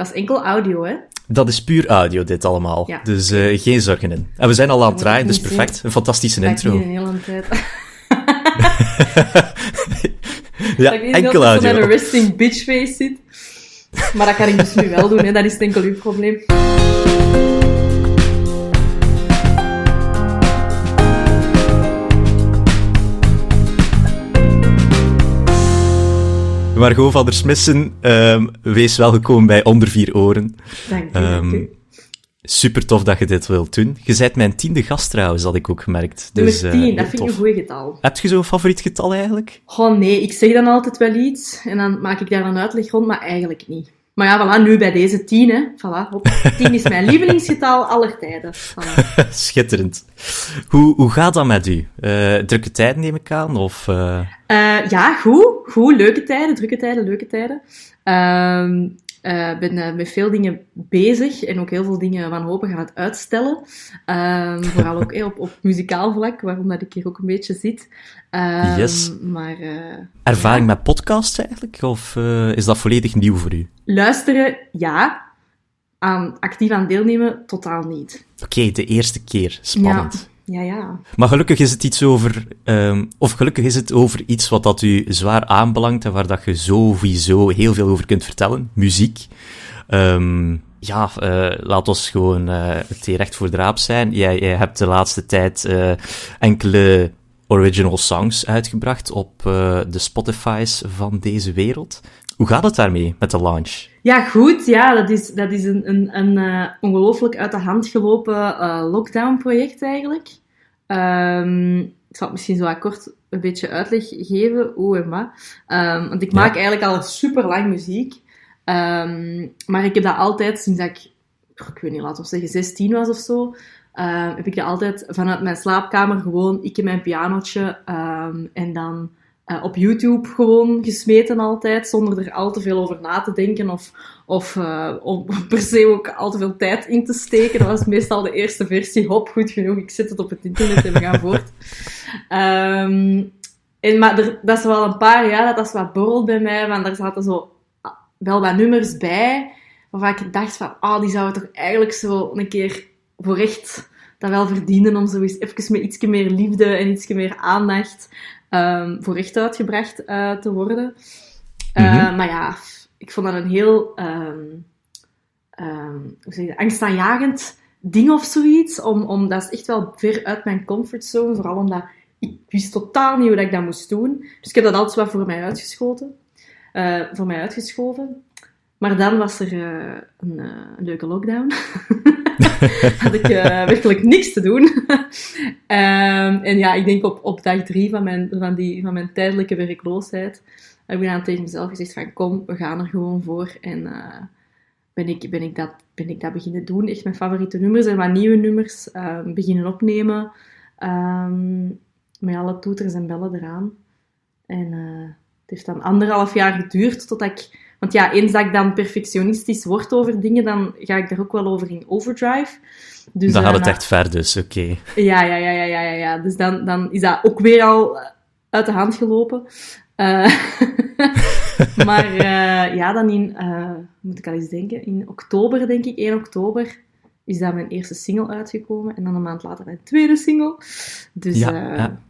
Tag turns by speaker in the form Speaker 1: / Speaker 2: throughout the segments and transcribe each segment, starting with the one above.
Speaker 1: Dat is enkel audio, hè?
Speaker 2: Dat is puur audio, dit allemaal.
Speaker 1: Ja.
Speaker 2: Dus eh, geen zorgen in. En we zijn al aan het draaien, dus perfect. Een fantastische
Speaker 1: Dat ik
Speaker 2: intro.
Speaker 1: niet een hele tijd...
Speaker 2: Ja,
Speaker 1: dat
Speaker 2: enkel audio.
Speaker 1: een resting bitch face zit. Maar dat kan ik dus nu wel doen, hè. Dat is enkel uw probleem.
Speaker 2: Margot van der Smissen, ehm, wees welgekomen bij Onder Vier Oren.
Speaker 1: Dank u, dank
Speaker 2: Ehm,
Speaker 1: u.
Speaker 2: Super tof dat je dit wilt doen. Je bent mijn tiende gast trouwens, had ik ook gemerkt. Dus, eh,
Speaker 1: 10,
Speaker 2: heel
Speaker 1: dat vind ik een goed getal.
Speaker 2: Heb je zo'n favoriet getal eigenlijk?
Speaker 1: Oh nee, ik zeg dan altijd wel iets en dan maak ik daar een uitleg rond, maar eigenlijk niet. Maar ja, voilà, nu bij deze 10, hè. Voilà, hop. 10 is mijn lievelingsgetal aller tijden. Voilà.
Speaker 2: Schitterend. Hoe, hoe gaat dat met u? Eh, drukke tijden neem ik aan? Of, eh,
Speaker 1: Eh, ja, goed. Goed. Leuke tijden, drukke tijden, leuke tijden. Ehm eh, ben met veel dingen bezig en ook heel veel dingen wanhopig aan het uitstellen. Ehm, vooral ook op, op muzikaal vlak, waarom dat ik hier ook een beetje zit. Ehm,
Speaker 2: Yes.
Speaker 1: Maar eh,
Speaker 2: ervaring met podcasts eigenlijk? Of eh, is dat volledig nieuw voor u?
Speaker 1: luisteren, ja. Aan, actief aan deelnemen, totaal niet.
Speaker 2: Oké, de eerste keer. Spannend.
Speaker 1: Ja, ja.
Speaker 2: Maar gelukkig is het iets over, ehm, of gelukkig is het over iets wat dat u zwaar aanbelangt en waar dat je sowieso heel veel over kunt vertellen. Muziek. Ehm, ja, eh, laat ons gewoon eh het recht voor de raap zijn. Jij, jij hebt de laatste tijd enkele original songs uitgebracht op eh, de Spotify's van deze wereld. Hoe gaat het daarmee met de launch?
Speaker 1: Ja, goed. Ja, dat is, dat is een, een, een eh, ongelooflijk uit de hand gelopen eh, lockdown-project eigenlijk. Ehm, ik zal het misschien zo kort een beetje uitleg geven, hoe en wat. Ehm, want ik
Speaker 2: Ja.
Speaker 1: maak eigenlijk al super lang muziek. Ehm, maar ik heb dat altijd, sinds dat ik, ik weet niet, laten we zeggen 16 was of zo, ehm, heb ik dat altijd vanuit mijn slaapkamer gewoon, ik en mijn pianotje, ehm, en dan eh, op YouTube gewoon gesmeten altijd, zonder er al te veel over na te denken of, of eh, om per se ook al te veel tijd in te steken. Dat was meestal de eerste versie. Hop, goed genoeg, ik zet het op het internet en we gaan voort. Ehm, en, maar dat is wel een paar jaar dat dat wat borrelt bij mij, want er zaten zo ah, wel wat nummers bij, waarvan ik dacht van, ah, die zouden toch eigenlijk zo een keer voor echt dat wel verdienen om zo eens even met iets meer liefde en iets meer aandacht ehm, voor echt uitgebracht eh, te worden. Eh,
Speaker 2: Mhm.
Speaker 1: Maar ja, ik vond dat een heel ehm, hoe zeg je angstaanjagend ding of zoiets. Om, om, dat is echt wel ver uit mijn comfortzone, vooral omdat ik wist totaal niet hoe ik dat moest doen. Dus ik heb dat altijd wat voor mij uitgeschoten, eh, voor mij uitgeschoven. Maar dan was er een, een leuke lockdown. had ik eh, werkelijk niks te doen. Ehm, en ja, ik denk op, op dag drie van mijn, van, die, van mijn tijdelijke werkloosheid heb ik dan tegen mezelf gezegd van kom, we gaan er gewoon voor. En eh, ben, ik, ben, ik dat, ben ik dat beginnen doen. Echt mijn favoriete nummers en wat nieuwe nummers ehm, beginnen opnemen. Ehm, met alle toeters en bellen eraan. En eh, het heeft dan anderhalf jaar geduurd totdat ik... Want ja, eens dat ik dan perfectionistisch word over dingen, dan ga ik daar ook wel over in overdrive. Dus,
Speaker 2: Dan
Speaker 1: eh,
Speaker 2: gaat het
Speaker 1: na-
Speaker 2: echt ver dus, oké.
Speaker 1: ja, ja, ja, ja, ja, ja, ja. Dus dan, dan is dat ook weer al uit de hand gelopen. Eh, maar eh, ja, dan in, eh, moet ik al eens denken, in oktober, denk ik, 1 oktober, is dat mijn eerste single uitgekomen. En dan een maand later mijn tweede single. Dus
Speaker 2: Ja,
Speaker 1: eh,
Speaker 2: ja.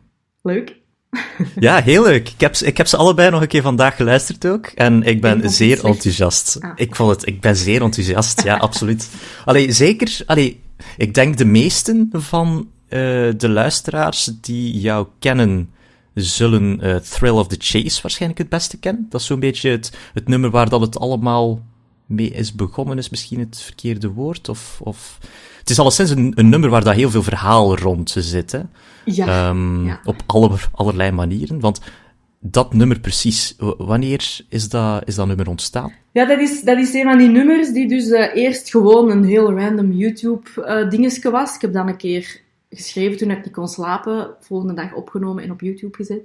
Speaker 1: leuk.
Speaker 2: Ja, heel leuk. Ik heb, ze- ik heb ze allebei nog een keer vandaag geluisterd ook. En ik ben zeer enthousiast.
Speaker 1: Ah.
Speaker 2: Ik vond het, ik ben zeer enthousiast, ja, absoluut. Allee, zeker, allee, ik denk de meesten van eh, de luisteraars die jou kennen, zullen eh, Thrill of the Chase waarschijnlijk het beste kennen. Dat is zo'n beetje het, het nummer waar dat het allemaal mee is begonnen, is misschien het verkeerde woord. Of, of... Het is alleszins een, een nummer waar dat heel veel verhaal rond zit, hè.
Speaker 1: Ja,
Speaker 2: Ehm,
Speaker 1: ja.
Speaker 2: Op alle, allerlei manieren. Want dat nummer precies, wanneer is dat, is dat nummer ontstaan?
Speaker 1: Ja, dat is, dat is een van die nummers die dus eh, eerst gewoon een heel random YouTube-dingetje was. Ik heb dan een keer geschreven toen ik niet kon slapen, volgende dag opgenomen en op YouTube gezet.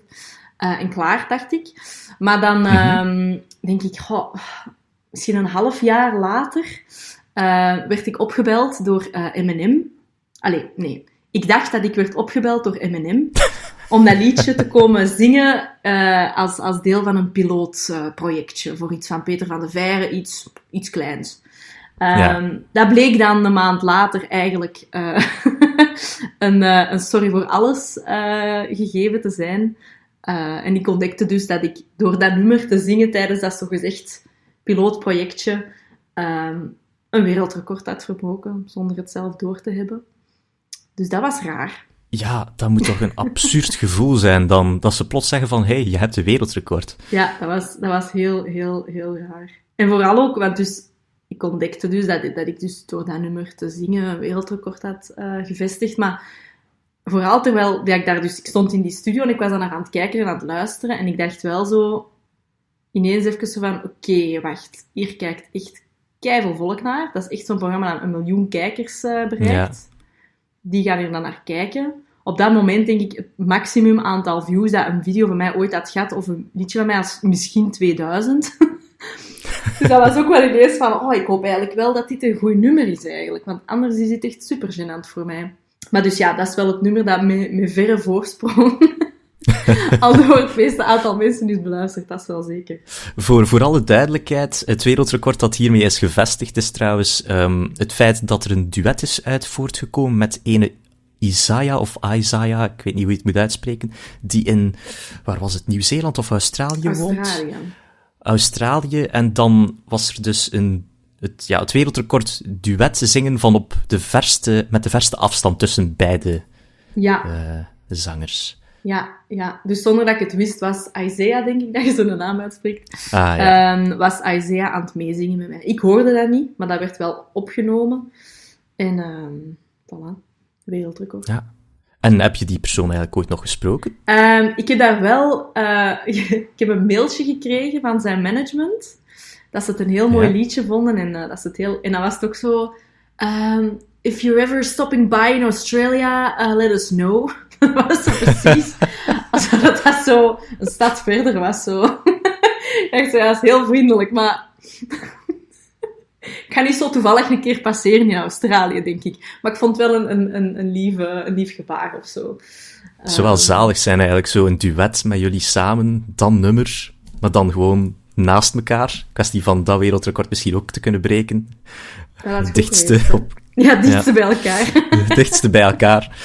Speaker 1: Eh, en klaar, dacht ik. Maar dan ehm, denk ik, goh, misschien een half jaar later eh, werd ik opgebeld door eh, M&M. Allee, nee. Ik dacht dat ik werd opgebeld door M&M. om dat liedje te komen zingen uh, als, als deel van een pilootprojectje voor iets van Peter van de Veire, iets, iets kleins. Um, ja. Dat bleek dan een maand later eigenlijk uh, een, een Sorry voor Alles gegeven te zijn. en ik ontdekte dus dat ik door dat nummer te zingen tijdens dat zogezegd pilootprojectje um, een wereldrecord had verbroken, zonder het zelf door te hebben. Dus dat was raar.
Speaker 2: Ja, dat moet toch een absurd gevoel zijn dan dat ze plots zeggen van hé, hey, je hebt de wereldrecord.
Speaker 1: Ja, dat was, dat was heel, heel, heel raar. En vooral ook, want dus, ik ontdekte dus dat, dat ik dus door dat nummer te zingen een wereldrecord had uh, gevestigd, maar vooral terwijl ja, ik daar dus, ik stond in die studio en ik was dan aan het kijken en aan het luisteren en ik dacht wel zo, ineens even zo van, oké, wacht, hier kijkt echt keiveel volk naar. Dat is echt zo'n programma dat een miljoen kijkers uh, bereikt. Die gaan hier dan naar kijken. Op dat moment denk ik het maximum aantal views dat een video van mij ooit had gehad, of een liedje van mij, als misschien 2000. dus dat was ook wel ineens van, oh, ik hoop eigenlijk wel dat dit een goed nummer is eigenlijk. Want anders is het echt super gênant voor mij. Maar dus ja, dat is wel het nummer dat met, met verre voorsprong Al door het meeste aantal mensen is beluisterd, dat is wel zeker.
Speaker 2: Voor, voor alle duidelijkheid, het wereldrecord dat hiermee is gevestigd is trouwens um, het feit dat er een duet is uit voortgekomen met ene Isaiah of Isaiah, ik weet niet hoe je het moet uitspreken, die in, waar was het, Nieuw-Zeeland of Australië,
Speaker 1: Australië
Speaker 2: woont? Australië. En dan was er dus een, het, ja, het wereldrecord duet zingen van op de verste, met de verste afstand tussen beide
Speaker 1: ja.
Speaker 2: Uh, zangers.
Speaker 1: Ja, ja, dus zonder dat ik het wist, was Isaiah, denk ik dat je zo'n naam uitspreekt,
Speaker 2: ah, ja.
Speaker 1: um, was Isaiah aan het meezingen met mij. Ik hoorde dat niet, maar dat werd wel opgenomen. En um, voilà, wereldrecord.
Speaker 2: Ja. En heb je die persoon eigenlijk ooit nog gesproken?
Speaker 1: Um, ik heb daar wel... Uh, ik heb een mailtje gekregen van zijn management, dat ze het een heel mooi ja. liedje vonden en uh, dat ze het heel... En dan was het ook zo... if you're ever stopping by in Australia, uh, let us know. Dat was zo precies alsof dat, dat zo een stad verder was. Zo. Echt ja, is heel vriendelijk, maar... ik ga niet zo toevallig een keer passeren in Australië, denk ik. Maar ik vond wel een, een, een, lieve, een lief gebaar of zo.
Speaker 2: Het zou wel um, zalig zijn eigenlijk, zo een duet met jullie samen, dan nummer, maar dan gewoon naast elkaar. Kwestie van dat wereldrecord misschien ook te kunnen breken.
Speaker 1: Het
Speaker 2: dichtste op
Speaker 1: ja, dichtste ja. bij elkaar.
Speaker 2: Dichtste bij elkaar.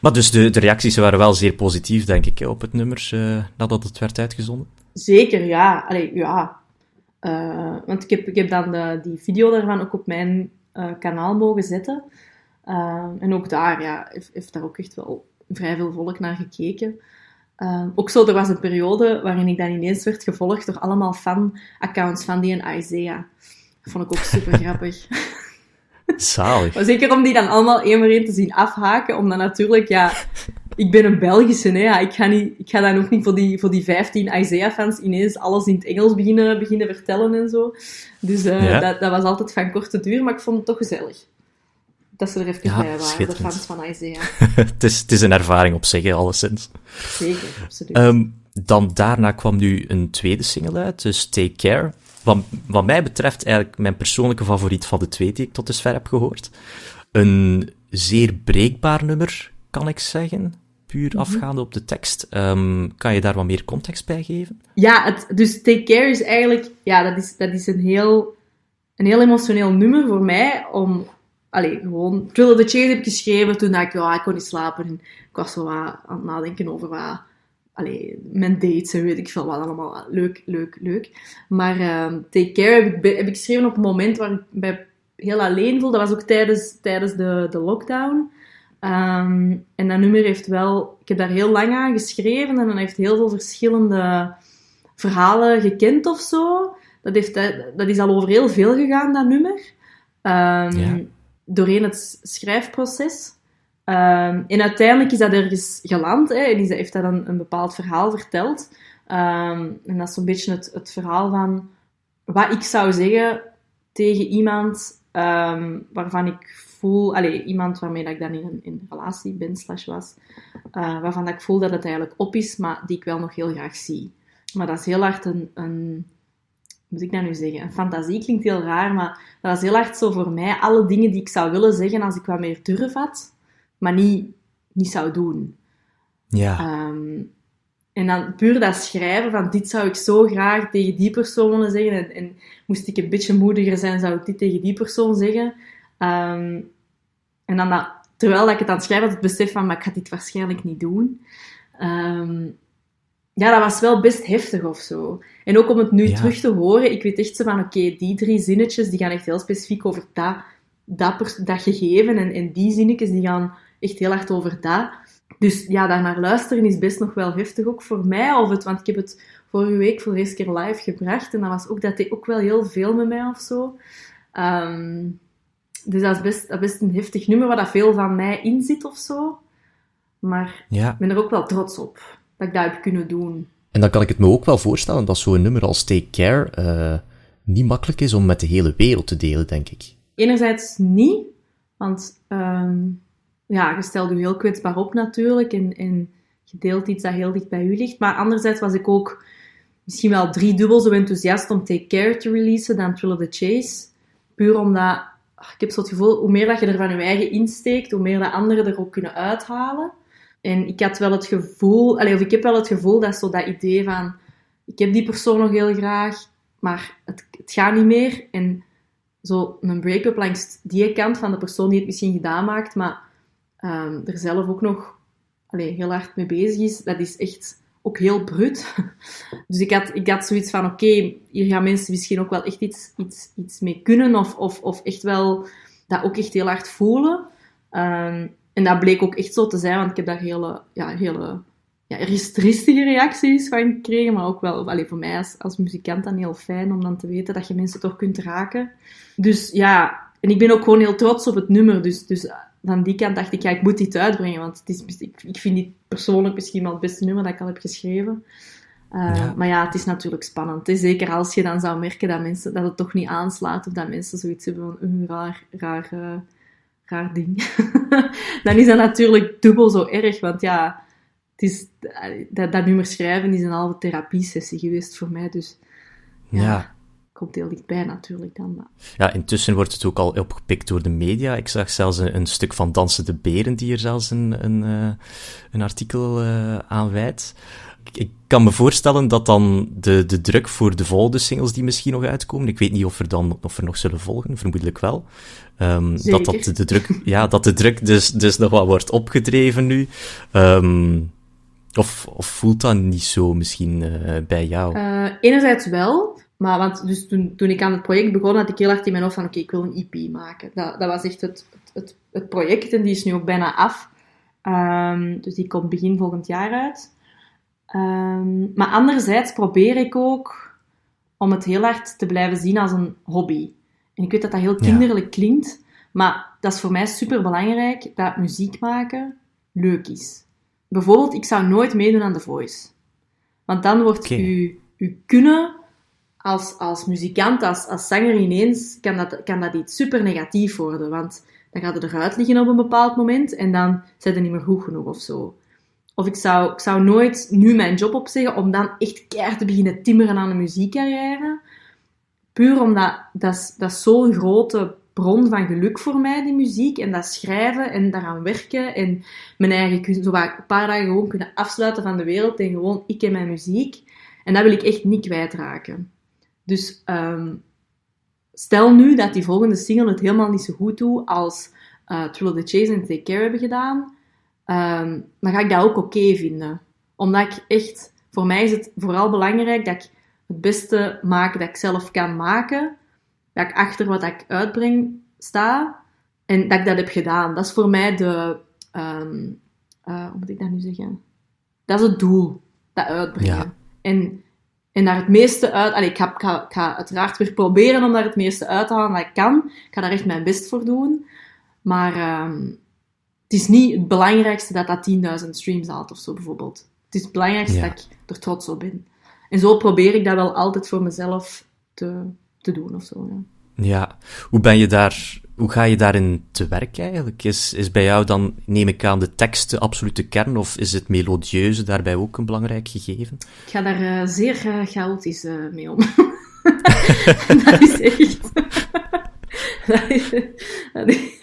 Speaker 2: Maar dus de, de reacties waren wel zeer positief, denk ik, op het nummer uh, nadat het werd uitgezonden.
Speaker 1: Zeker, ja. Allee, ja. Uh, want ik heb, ik heb dan de, die video daarvan ook op mijn uh, kanaal mogen zetten. en ook daar, ja, heeft, heeft, daar ook echt wel vrij veel volk naar gekeken. ook zo, er was een periode waarin ik dan ineens werd gevolgd door allemaal fan-accounts van die en Isaiah. Dat vond ik ook super grappig.
Speaker 2: Zalig.
Speaker 1: Maar zeker om die dan allemaal één voor één te zien afhaken, omdat natuurlijk, ja, ik ben een Belgische, hè, ja, ik ga, niet, ik ga dan ook niet voor die, voor die 15 Isaiah-fans ineens alles in het Engels beginnen, beginnen vertellen en zo. Dus uh, ja. dat, dat was altijd van korte duur, maar ik vond het toch gezellig. Dat ze er even
Speaker 2: ja,
Speaker 1: bij waren, de fans van Isaiah.
Speaker 2: het, is, het is een ervaring op zich, alleszins.
Speaker 1: Zeker, absoluut.
Speaker 2: Um, dan daarna kwam nu een tweede single uit, dus Take Care. Wat, wat mij betreft eigenlijk mijn persoonlijke favoriet van de twee die ik tot dusver heb gehoord. Een zeer breekbaar nummer, kan ik zeggen. Puur
Speaker 1: Mhm.
Speaker 2: afgaande op de tekst. Um, kan je daar wat meer context bij geven?
Speaker 1: Ja, het, dus Take Care is eigenlijk... Ja, dat is, dat is een, heel, een heel emotioneel nummer voor mij. Om... Allee, gewoon... Thriller the Chase heb ik geschreven toen ik... Ja, ik kon niet slapen. En ik was zo aan het nadenken over wat... Allee, mijn dates en weet ik veel wat allemaal. Leuk, leuk, leuk. Maar um, Take Care heb ik, heb ik geschreven op een moment waar ik mij heel alleen voelde. Dat was ook tijdens, tijdens de, de lockdown. Um, en dat nummer heeft wel... Ik heb daar heel lang aan geschreven en dan heeft heel veel verschillende verhalen gekend of zo. Dat, heeft, dat is al over heel veel gegaan, dat nummer. Um,
Speaker 2: Ja.
Speaker 1: Doorheen het schrijfproces. Um, en uiteindelijk is dat ergens geland. Hè, en is, heeft dat een, een bepaald verhaal verteld. Um, en dat is zo'n beetje het, het verhaal van wat ik zou zeggen tegen iemand um, waarvan ik voel... Allez, iemand waarmee dat ik dan in een, in relatie ben, slash was. Uh, waarvan dat ik voel dat het eigenlijk op is, maar die ik wel nog heel graag zie. Maar dat is heel hard een... een moet ik dat nu zeggen? Een fantasie klinkt heel raar, maar dat was heel hard zo voor mij. Alle dingen die ik zou willen zeggen als ik wat meer durf had, maar niet, niet zou doen.
Speaker 2: Ja.
Speaker 1: Ehm, en dan puur dat schrijven van dit zou ik zo graag tegen die persoon willen zeggen. En, en moest ik een beetje moediger zijn, zou ik dit tegen die persoon zeggen. Ehm, en dan dat, terwijl ik het aan het schrijven had, het besef van, maar ik ga dit waarschijnlijk niet doen. Ehm, ja, dat was wel best heftig of zo. En ook om het nu
Speaker 2: Ja.
Speaker 1: terug te horen, ik weet echt zo van, oké, die drie zinnetjes, die gaan echt heel specifiek over dat, dat, pers- dat gegeven. En, en die zinnetjes, die gaan echt heel hard over dat. Dus ja, daar naar luisteren is best nog wel heftig ook voor mij. Of het, want ik heb het vorige week voor de eerste keer live gebracht. En dat was ook, dat deed ook wel heel veel met mij of zo. Ehm, dus dat is, best, dat is best een heftig nummer waar dat veel van mij in zit of zo. Maar
Speaker 2: ja.
Speaker 1: ik ben er ook wel trots op dat ik dat heb kunnen doen.
Speaker 2: En dan kan ik het me ook wel voorstellen dat zo'n nummer als Take Care eh, niet makkelijk is om met de hele wereld te delen, denk ik.
Speaker 1: Enerzijds niet, want ehm, ja, je stelt je heel kwetsbaar op natuurlijk en, en je deelt iets dat heel dicht bij u ligt. Maar anderzijds was ik ook misschien wel driedubbel zo enthousiast om Take Care te releasen dan Thrill of the Chase. Puur omdat, ik heb zo het gevoel, hoe meer dat je er van je eigen insteekt, hoe meer dat anderen er ook kunnen uithalen. En ik had wel het gevoel, allee, of ik heb wel het gevoel dat zo dat idee van, ik heb die persoon nog heel graag, maar het, het gaat niet meer. En zo een break-up langs die kant van de persoon die het misschien gedaan maakt, maar ehm, er zelf ook nog heel hard mee bezig is, dat is echt ook heel bruut. Dus ik had, ik had zoiets van, oké, hier gaan mensen misschien ook wel echt iets, iets, iets mee kunnen, of, of, of echt wel dat ook echt heel hard voelen. Ehm, en dat bleek ook echt zo te zijn, want ik heb daar hele, ja, hele ja, ristige reacties van gekregen, maar ook wel, allee, voor mij als, als muzikant dan heel fijn om dan te weten dat je mensen toch kunt raken. Dus ja, en ik ben ook gewoon heel trots op het nummer, dus, dus van die kant dacht ik, ja, ik moet dit uitbrengen, want het is, ik, ik vind dit persoonlijk misschien wel het beste nummer dat ik al heb geschreven. Uh,
Speaker 2: Ja.
Speaker 1: Maar ja, het is natuurlijk spannend. hè. Zeker als je dan zou merken dat, mensen, dat het toch niet aanslaat, of dat mensen zoiets hebben van een raar, raar, eh, raar ding. dan is dat natuurlijk dubbel zo erg, want ja, het is, dat, dat nummer schrijven is een halve therapiesessie geweest voor mij, dus
Speaker 2: Ja.
Speaker 1: Ja. Komt heel dichtbij natuurlijk dan.
Speaker 2: Ja, intussen wordt het ook al opgepikt door de media. Ik zag zelfs een, een stuk van Dansen de Beren die er zelfs een, een, eh, een artikel eh, aan wijdt. Ik, kan me voorstellen dat dan de, de druk voor de volgende singles die misschien nog uitkomen, ik weet niet of er dan of er nog zullen volgen, vermoedelijk wel. Ehm, dat, dat de druk, ja, dat de druk dus, dus nog wat wordt opgedreven nu. Ehm, of, of voelt dat niet zo misschien eh, bij jou?
Speaker 1: Enerzijds wel, maar want dus toen, toen ik aan het project begon, had ik heel hard in mijn hoofd van oké, ik wil een EP maken. Dat, dat was echt het, het, het project en die is nu ook bijna af. Ehm, dus die komt begin volgend jaar uit. Ehm, maar anderzijds probeer ik ook om het heel hard te blijven zien als een hobby. En ik weet dat dat heel
Speaker 2: Ja.
Speaker 1: kinderlijk klinkt, maar dat is voor mij super belangrijk dat muziek maken leuk is. Bijvoorbeeld, ik zou nooit meedoen aan The Voice. Want dan wordt uw, uw kunnen als, als muzikant, als, als zanger ineens, kan dat, kan dat iets super negatief worden. Want dan gaat het eruit liggen op een bepaald moment en dan zijn ze niet meer goed genoeg of zo. Of ik zou, ik zou nooit nu mijn job opzeggen om dan echt keihard te beginnen timmeren aan een muziekcarrière. Puur omdat dat is, dat zo'n grote bron van geluk voor mij, die muziek. En dat schrijven en daaraan werken. En mijn eigen zo een paar dagen gewoon kunnen afsluiten van de wereld. En gewoon ik en mijn muziek. En dat wil ik echt niet kwijtraken. Dus ehm, stel nu dat die volgende single het helemaal niet zo goed doet als eh Thrill of the Chase en Take Care hebben gedaan. ehm, dan ga ik dat ook oké vinden. Omdat ik echt... Voor mij is het vooral belangrijk dat ik het beste maak dat ik zelf kan maken. Dat ik achter wat ik uitbreng sta. En dat ik dat heb gedaan. Dat is voor mij de... ehm, eh, hoe moet ik dat nu zeggen? Dat is het doel. Dat uitbrengen.
Speaker 2: Ja.
Speaker 1: En, en daar het meeste uit... Allee, ik, ga, ik, ga, ik ga uiteraard weer proberen om daar het meeste uit te halen dat ik kan. Ik ga daar echt mijn best voor doen. Maar ehm, het is niet het belangrijkste dat dat 10.000 streams haalt of zo, bijvoorbeeld. Het is het belangrijkste
Speaker 2: Ja.
Speaker 1: dat ik er trots op ben. En zo probeer ik dat wel altijd voor mezelf te, te doen of zo. Ja.
Speaker 2: Ja, hoe ben je daar, hoe ga je daarin te werk eigenlijk? Is, is bij jou dan, neem ik aan, de tekst de absolute kern, of is het melodieuze daarbij ook een belangrijk gegeven?
Speaker 1: Ik ga daar eh, zeer eh, chaotisch eh, mee om. dat is echt. dat is, dat is,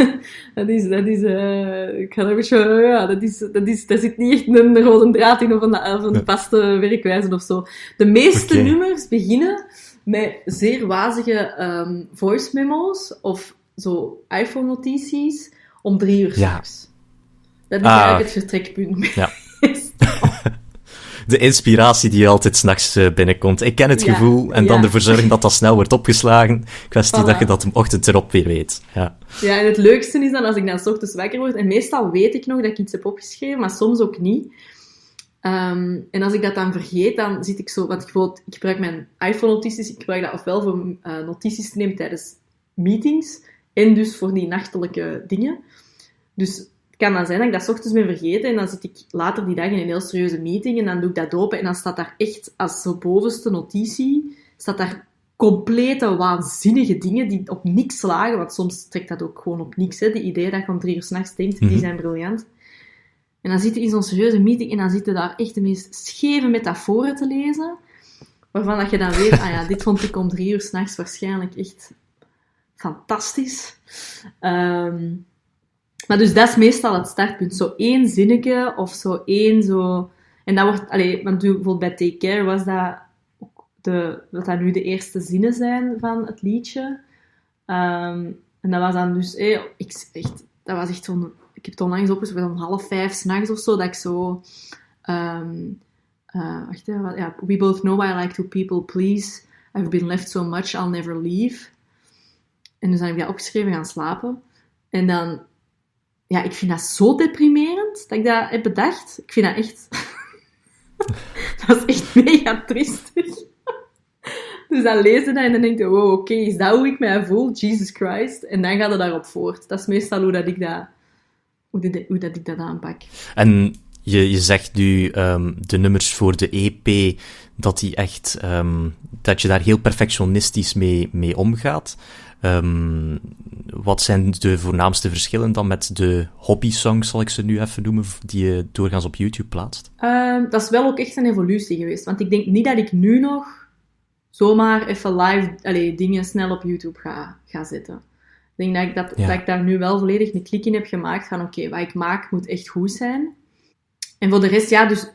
Speaker 1: Dat is, dat is, uh, ik ga zo, ja, dat is, dat is, daar zit niet echt een rode draad in of een, of een vaste werkwijze of zo. De meeste nummers beginnen met zeer wazige ehm, voice memos of zo iPhone-notities om drie uur
Speaker 2: Ja.
Speaker 1: s'nachts. Dat is
Speaker 2: Ah.
Speaker 1: eigenlijk het vertrekpunt.
Speaker 2: Ja. De inspiratie die altijd s'nachts eh, binnenkomt. Ik ken het
Speaker 1: Ja,
Speaker 2: gevoel en dan
Speaker 1: ja.
Speaker 2: ervoor zorgen dat dat snel wordt opgeslagen. Kwestie
Speaker 1: Voilà.
Speaker 2: dat je dat de ochtend erop weer weet. Ja.
Speaker 1: Ja, en het leukste is dan als ik dan 's ochtends wakker word, en meestal weet ik nog dat ik iets heb opgeschreven, maar soms ook niet. Ehm, en als ik dat dan vergeet, dan zit ik zo, want ik, bijvoorbeeld, ik gebruik mijn iPhone-notities, ik gebruik dat ofwel voor eh, notities te nemen tijdens meetings, en dus voor die nachtelijke dingen. Dus het kan dan zijn dat ik dat 's ochtends ben vergeten, en dan zit ik later die dag in een heel serieuze meeting, en dan doe ik dat open, en dan staat daar echt, als zo bovenste notitie, staat daar complete waanzinnige dingen die op niks slagen, want soms trekt dat ook gewoon op niks. Hè. Die ideeën dat je om drie uur s'nachts denkt,
Speaker 2: Mhm.
Speaker 1: die zijn briljant. En dan zit je in zo'n serieuze meeting en dan zitten daar echt de meest scheve metaforen te lezen, waarvan dat je dan weet, ah ja, dit vond ik om drie uur s'nachts waarschijnlijk echt fantastisch. Ehm, maar dus dat is meestal het startpunt. Zo één zinnetje of zo één zo... En dat wordt... Allee, want bijvoorbeeld bij Take Care was dat de, wat dat nu de eerste zinnen zijn van het liedje. Ehm, en dat was dan dus... eh, ik, echt, dat was echt zo'n... Ik heb het onlangs opgezocht, om half vijf s'nachts of zo, dat ik zo... ehm, eh, wacht ja, We both know I like to people please. I've been left so much, I'll never leave. En dus dan heb ik dat opgeschreven, gaan slapen. En dan... Ja, ik vind dat zo deprimerend, dat ik dat heb bedacht. Ik vind dat echt... dat is echt mega triestig. Dus dan lees je dat en dan denk je, wow, oké, is dat hoe ik mij voel? Jesus Christ. En dan gaat het daarop voort. Dat is meestal hoe dat ik dat, hoe dat, ik dat aanpak.
Speaker 2: En je, je zegt nu ehm, de nummers voor de EP, dat, die echt, ehm, dat je daar heel perfectionistisch mee, mee omgaat. Ehm, wat zijn de voornaamste verschillen dan met de hobby-songs, zal ik ze nu even noemen, die je doorgaans op YouTube plaatst?
Speaker 1: Ehm, dat is wel ook echt een evolutie geweest. Want ik denk niet dat ik nu nog zomaar even live allee, dingen snel op YouTube ga, ga zetten. Ik denk dat ik, dat,
Speaker 2: Ja.
Speaker 1: dat ik daar nu wel volledig een klik in heb gemaakt van oké, wat ik maak moet echt goed zijn. En voor de rest, ja, dus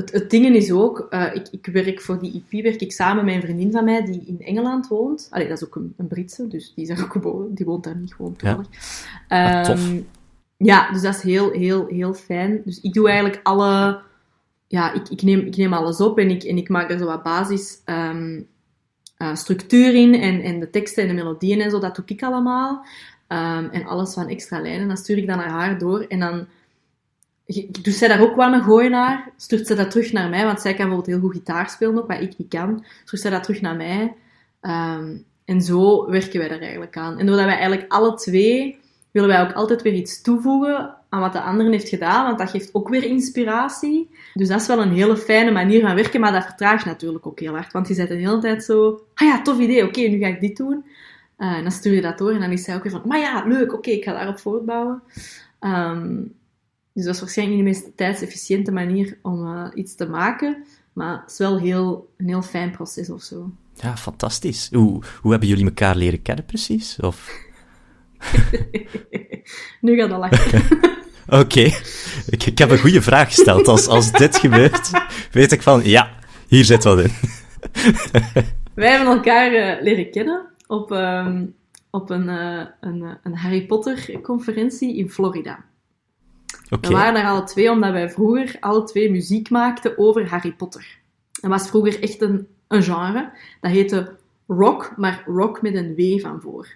Speaker 1: het, het ding is ook, eh, ik, ik werk voor die EP, werk ik samen met een vriendin van mij die in Engeland woont. Allee, dat is ook een, een Britse, dus die is daar ook geboren. Die woont daar niet gewoon toevallig.
Speaker 2: Ah, tof.
Speaker 1: Ehm, ja, dus dat is heel, heel, heel fijn. Dus ik doe eigenlijk alle... Ja, ik, ik, neem, ik neem alles op en ik, en ik maak er zo wat basis ehm, eh, structuur in en, en de teksten en de melodieën en zo, dat doe ik allemaal. Ehm, en alles van extra lijnen, dat stuur ik dan naar haar door. En dan doet zij daar ook wel een gooi naar, stuurt zij dat terug naar mij, want zij kan bijvoorbeeld heel goed gitaar spelen ook, wat ik niet kan. Stuurt zij dat terug naar mij. Ehm, en zo werken wij er eigenlijk aan. En doordat wij eigenlijk alle twee, willen wij ook altijd weer iets toevoegen aan wat de andere heeft gedaan, want dat geeft ook weer inspiratie. Dus dat is wel een hele fijne manier van werken, maar dat vertraagt natuurlijk ook heel hard. Want je zet de hele tijd zo, ah ja, tof idee, oké, nu ga ik dit doen. Eh, en dan stuur je dat door en dan is zij ook weer van, maar ja, leuk, oké, ik ga daarop voortbouwen. Ehm, dus dat is waarschijnlijk niet de meest tijdsefficiënte manier om eh, iets te maken, maar het is wel heel, een heel fijn proces of zo.
Speaker 2: Ja, fantastisch. Hoe, hoe hebben jullie elkaar leren kennen precies? Of...
Speaker 1: nu gaat dat lachen.
Speaker 2: Oké, ik, ik heb een goede vraag gesteld. Als, als dit gebeurt, weet ik van, ja, hier zit wat in.
Speaker 1: Wij hebben elkaar eh, leren kennen op, ehm, op een, eh, een, een Harry Potter conferentie in Florida.
Speaker 2: Oké,
Speaker 1: We waren daar alle twee omdat wij vroeger alle twee muziek maakten over Harry Potter. Dat was vroeger echt een, een genre. Dat heette rock, maar rock met een W van voor.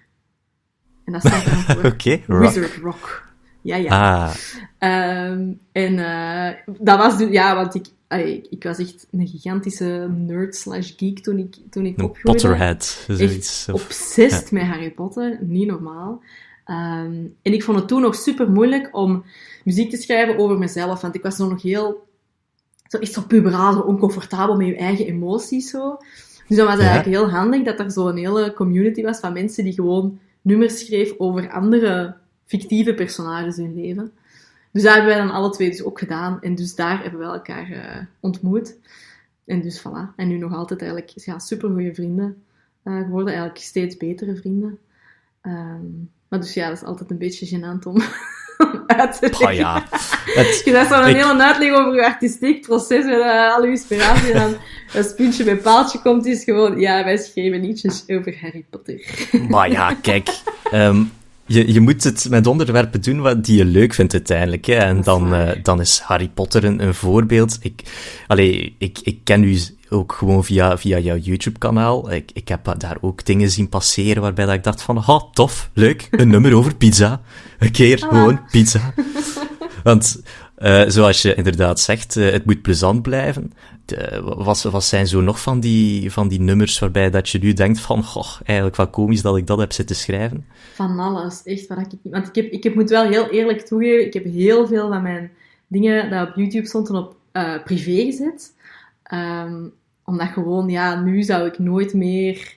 Speaker 1: En dat staat dan voor
Speaker 2: rock.
Speaker 1: Wizard Rock. Ja, ja.
Speaker 2: Ah,
Speaker 1: Ehm, en eh, dat was dus, ja, want ik, allee, ik, was echt een gigantische nerd slash geek toen ik, toen ik
Speaker 2: een
Speaker 1: opgroeide.
Speaker 2: Potterhead, zoiets.
Speaker 1: Echt met Harry Potter, niet normaal. Ehm, en ik vond het toen nog super moeilijk om muziek te schrijven over mezelf, want ik was zo nog heel, zo echt zo puberaal, zo oncomfortabel met je eigen emoties zo. Dus dan was het
Speaker 2: Ja.
Speaker 1: eigenlijk heel handig dat er zo een hele community was van mensen die gewoon nummers schreef over andere fictieve personages in hun leven. Dus dat hebben wij dan alle twee dus ook gedaan. En dus daar hebben we elkaar eh, ontmoet. En dus voilà. En nu nog altijd eigenlijk ja, super goede vrienden eh, geworden. Eigenlijk steeds betere vrienden. Ehm, maar Maar dus ja, dat is altijd een beetje gênant om uit te leggen.
Speaker 2: Oh ja. Het,
Speaker 1: Je zo'n
Speaker 2: ik-
Speaker 1: hele uitleg over je artistiek proces met uh, al je inspiratie. En dan als puntje bij paaltje komt, is gewoon, ja, wij schreven liedjes over Harry Potter.
Speaker 2: Maar ja, kijk. ehm, je, je moet het met onderwerpen doen wat die je leuk vindt uiteindelijk. Hè? En dan, eh, dan is Harry Potter een, een voorbeeld. Ik, allee, ik, ik ken u ook gewoon via, via jouw YouTube-kanaal. Ik, ik heb daar ook dingen zien passeren waarbij dat ik dacht van, ha, tof, leuk, een nummer over pizza. Een keer gewoon pizza. Want eh, zoals je inderdaad zegt, eh, het moet plezant blijven. De, wat, wat zijn zo nog van die, van die nummers waarbij dat je nu denkt van, goh, eigenlijk wel komisch dat ik dat heb zitten schrijven?
Speaker 1: Van alles, echt wat ik. Want ik, heb, ik heb, moet wel heel eerlijk toegeven, ik heb heel veel van mijn dingen dat op YouTube stonden op eh, privé gezet. Ehm, omdat gewoon, ja, nu zou ik nooit meer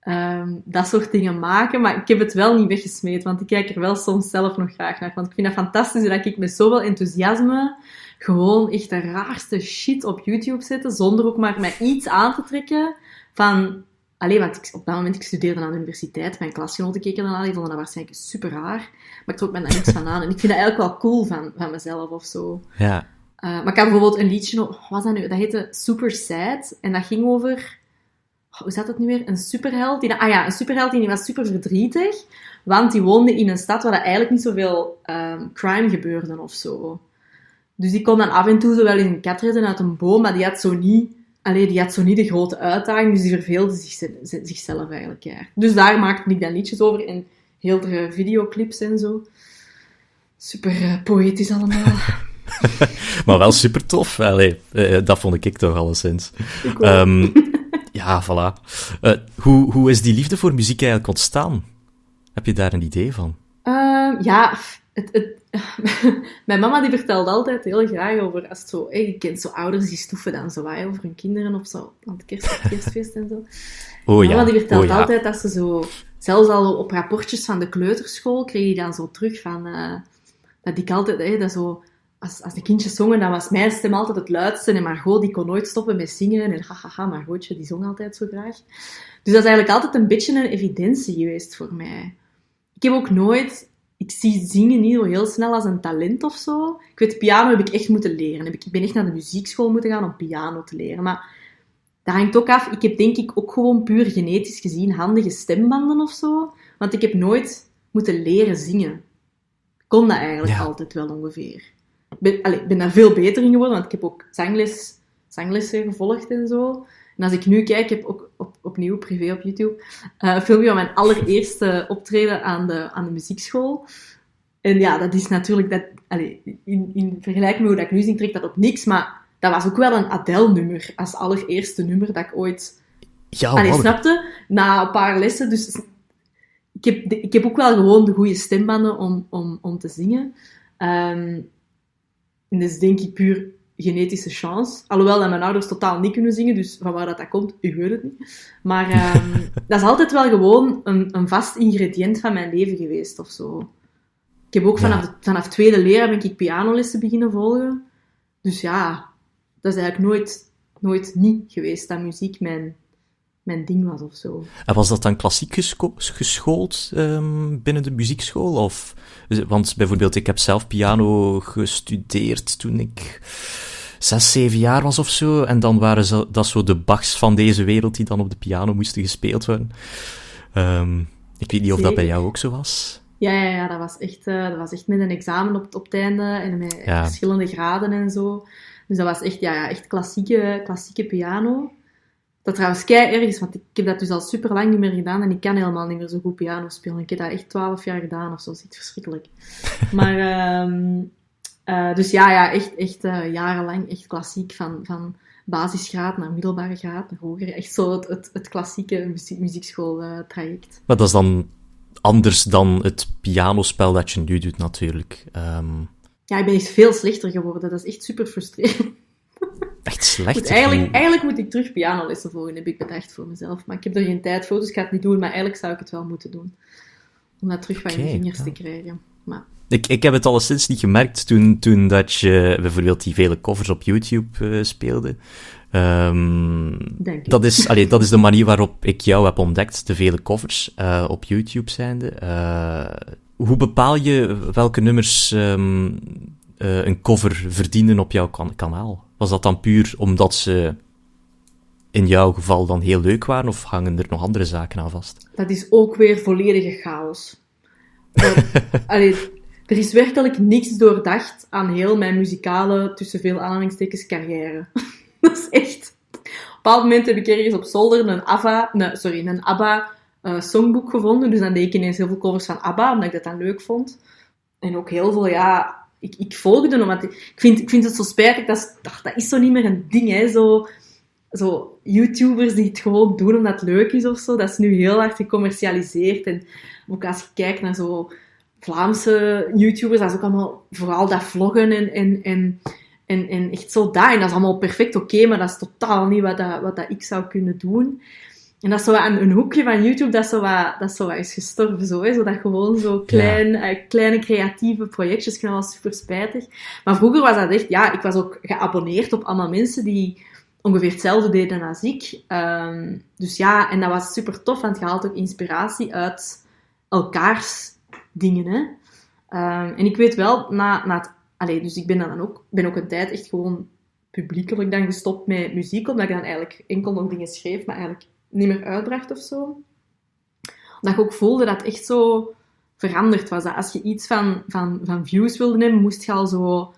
Speaker 1: ehm, dat soort dingen maken. Maar ik heb het wel niet weggesmeed, want ik kijk er wel soms zelf nog graag naar. Want ik vind het fantastisch dat ik met zoveel enthousiasme gewoon echt de raarste shit op YouTube zette, zonder ook maar mij iets aan te trekken van... Allee, want ik, op dat moment, ik studeerde aan de universiteit, mijn klasgenoten keken ernaar, die vonden dat waarschijnlijk super raar. Maar ik trok me daar niks van aan. En ik vind dat eigenlijk wel cool van, van mezelf of zo.
Speaker 2: Ja.
Speaker 1: Uh, maar ik had bijvoorbeeld een liedje, wat was dat nu? Dat heette Super Sad. En dat ging over, hoe zat het nu weer? Een superheld. Die, ah ja, een superheld die was super verdrietig. Want die woonde in een stad waar eigenlijk niet zoveel um, crime gebeurde of zo. Dus die kon dan af en toe zo wel eens een kat redden uit een boom, maar die had zo niet, allee, die had zo niet de grote uitdaging, dus die verveelde zich, zichzelf eigenlijk. Ja. Dus daar maakte ik dan liedjes over en heel de videoclips en zo. Super uh, poëtisch allemaal.
Speaker 2: maar wel super tof. Allee, uh, dat vond ik toch alleszins.
Speaker 1: Ik
Speaker 2: um, ja, voilà. Uh, hoe, hoe is die liefde voor muziek eigenlijk ontstaan? Heb je daar een idee van?
Speaker 1: Uh, ja, het, het, mijn mama die vertelt altijd heel graag over, als het zo, hey, je kent zo ouders die stoeven dan zo waar over hun kinderen of zo, aan het kerst, kerstfeest en zo.
Speaker 2: Oh ja.
Speaker 1: Mama die vertelt
Speaker 2: oh, ja.
Speaker 1: altijd dat ze zo, zelfs al op rapportjes van de kleuterschool, kreeg je dan zo terug van, uh, dat ik altijd, hey, dat zo, als, als de kindjes zongen, dan was mijn stem altijd het luidste en Margot die kon nooit stoppen met zingen en hahaha, Margotje die zong altijd zo graag. Dus dat is eigenlijk altijd een beetje een evidentie geweest voor mij. Ik heb ook nooit, ik zie zingen niet zo heel snel als een talent of zo. Ik weet, piano heb ik echt moeten leren. Ik ben echt naar de muziekschool moeten gaan om piano te leren. Maar dat hangt ook af. Ik heb denk ik ook gewoon puur genetisch gezien handige stembanden of zo. Want ik heb nooit moeten leren zingen. Ik kon dat eigenlijk ja. altijd wel ongeveer. Ik ben, allez, ben daar veel beter in geworden, want ik heb ook zangles, zanglessen gevolgd en zo. En als ik nu kijk, ik heb ook op, opnieuw privé op YouTube uh, een filmpje van mijn allereerste optreden aan de, aan de muziekschool. En ja, dat is natuurlijk, dat, allez, in, in vergelijking met hoe dat ik nu zing, trekt dat op niks, maar dat was ook wel een Adele-nummer, als allereerste nummer dat ik ooit...
Speaker 2: Ja,
Speaker 1: allee, snapte? Na een paar lessen, dus ik heb, ik heb ook wel gewoon de goede stembanden om, om, om te zingen. Um, en dat is denk ik puur genetische chance. Alhoewel dat mijn ouders totaal niet kunnen zingen, dus van waar dat, dat komt, ik weet het niet. Maar um, dat is altijd wel gewoon een, een, vast ingrediënt van mijn leven geweest, of zo. Ik heb ook vanaf, vanaf tweede leraar ben ik pianolessen beginnen volgen. Dus ja, dat is eigenlijk nooit, nooit niet geweest dat muziek mijn, mijn ding was of zo.
Speaker 2: En was dat dan klassiek gescho geschoold um, binnen de muziekschool? Of, want bijvoorbeeld, ik heb zelf piano gestudeerd toen ik zes, zeven jaar was of zo. En dan waren ze, dat zo de Bachs van deze wereld die dan op de piano moesten gespeeld worden. Um, ik weet niet of dat bij jou ook zo was.
Speaker 1: Ja, ja, ja dat, was echt, uh, dat was echt met een examen op, op het einde en met ja. verschillende graden en zo. Dus dat was echt, ja, ja, echt klassieke, klassieke piano. Dat trouwens kei erg is, want ik heb dat dus al super lang niet meer gedaan en ik kan helemaal niet meer zo goed piano spelen. Ik heb dat echt twaalf jaar gedaan of zo, dat is iets verschrikkelijk. Maar, um, uh, dus ja, ja, echt, echt uh, jarenlang echt klassiek van, van basisgraad naar middelbare graad naar hoger. Echt zo het, het, het klassieke muziek, muziekschooltraject.
Speaker 2: Maar dat is dan anders dan het pianospel dat je nu doet natuurlijk. Um...
Speaker 1: Ja, ik ben echt veel slechter geworden. Dat is echt super frustrerend.
Speaker 2: Echt slecht?
Speaker 1: Eigenlijk, eigenlijk moet ik terug pianolessen volgen, heb ik bedacht voor mezelf. Maar ik heb er geen tijd voor, dus ik ga het niet doen. Maar eigenlijk zou ik het wel moeten doen. Om dat terug van okay, je vingers ja. te krijgen. Maar...
Speaker 2: Ik, ik heb het alleszins niet gemerkt toen, toen dat je bijvoorbeeld die vele covers op YouTube uh, speelde. Um, dat, is, allee, dat is de manier waarop ik jou heb ontdekt, de vele covers uh, op YouTube zijnde. Uh, hoe bepaal je welke nummers um, een cover verdienen op jouw kan kanaal? Was dat dan puur omdat ze in jouw geval dan heel leuk waren, of hangen er nog andere zaken aan vast?
Speaker 1: Dat is ook weer volledige chaos. allee, er is werkelijk niks doordacht aan heel mijn muzikale, tussen veel aanhalingstekens, carrière. dat is echt... Op een bepaald moment heb ik ergens op zolder een ABBA, nee, sorry, een ABBA uh, songboek gevonden. Dus dan deed ik ineens heel veel covers van ABBA, omdat ik dat dan leuk vond. En ook heel veel, ja... Ik, ik volgde omdat ik, vind, ik vind het zo spijtig, dat, dat, dat is zo niet meer een ding. Zo, zo YouTubers die het gewoon doen omdat het leuk is of zo. Dat is nu heel hard gecommercialiseerd. En ook als je kijkt naar zo Vlaamse YouTubers, dat is ook allemaal vooral dat vloggen en, en, en, en, echt zo. En dat is allemaal perfect oké, maar dat is totaal niet wat, dat, wat dat ik zou kunnen doen. En dat is zo een, een hoekje van YouTube, dat, zo wat, dat zo wat is gestorven. Zo, hè? zo dat gewoon zo klein, uh, kleine creatieve projectjes. Ik vind dat wel super spijtig. Maar vroeger was dat echt, ja, ik was ook geabonneerd op allemaal mensen die ongeveer hetzelfde deden als ik. Um, dus ja, en dat was super tof, want je haalt ook inspiratie uit elkaars dingen. Hè? Um, en ik weet wel, na, na het, allez, dus ik ben dan ook, ben ook een tijd echt gewoon publiekelijk dan gestopt met muziek, omdat ik dan eigenlijk enkel nog dingen schreef, maar eigenlijk niet meer uitbracht of zo. Dat ik ook voelde dat het echt zo veranderd was. Dat als je iets van, van, van views wilde nemen, moest je al zo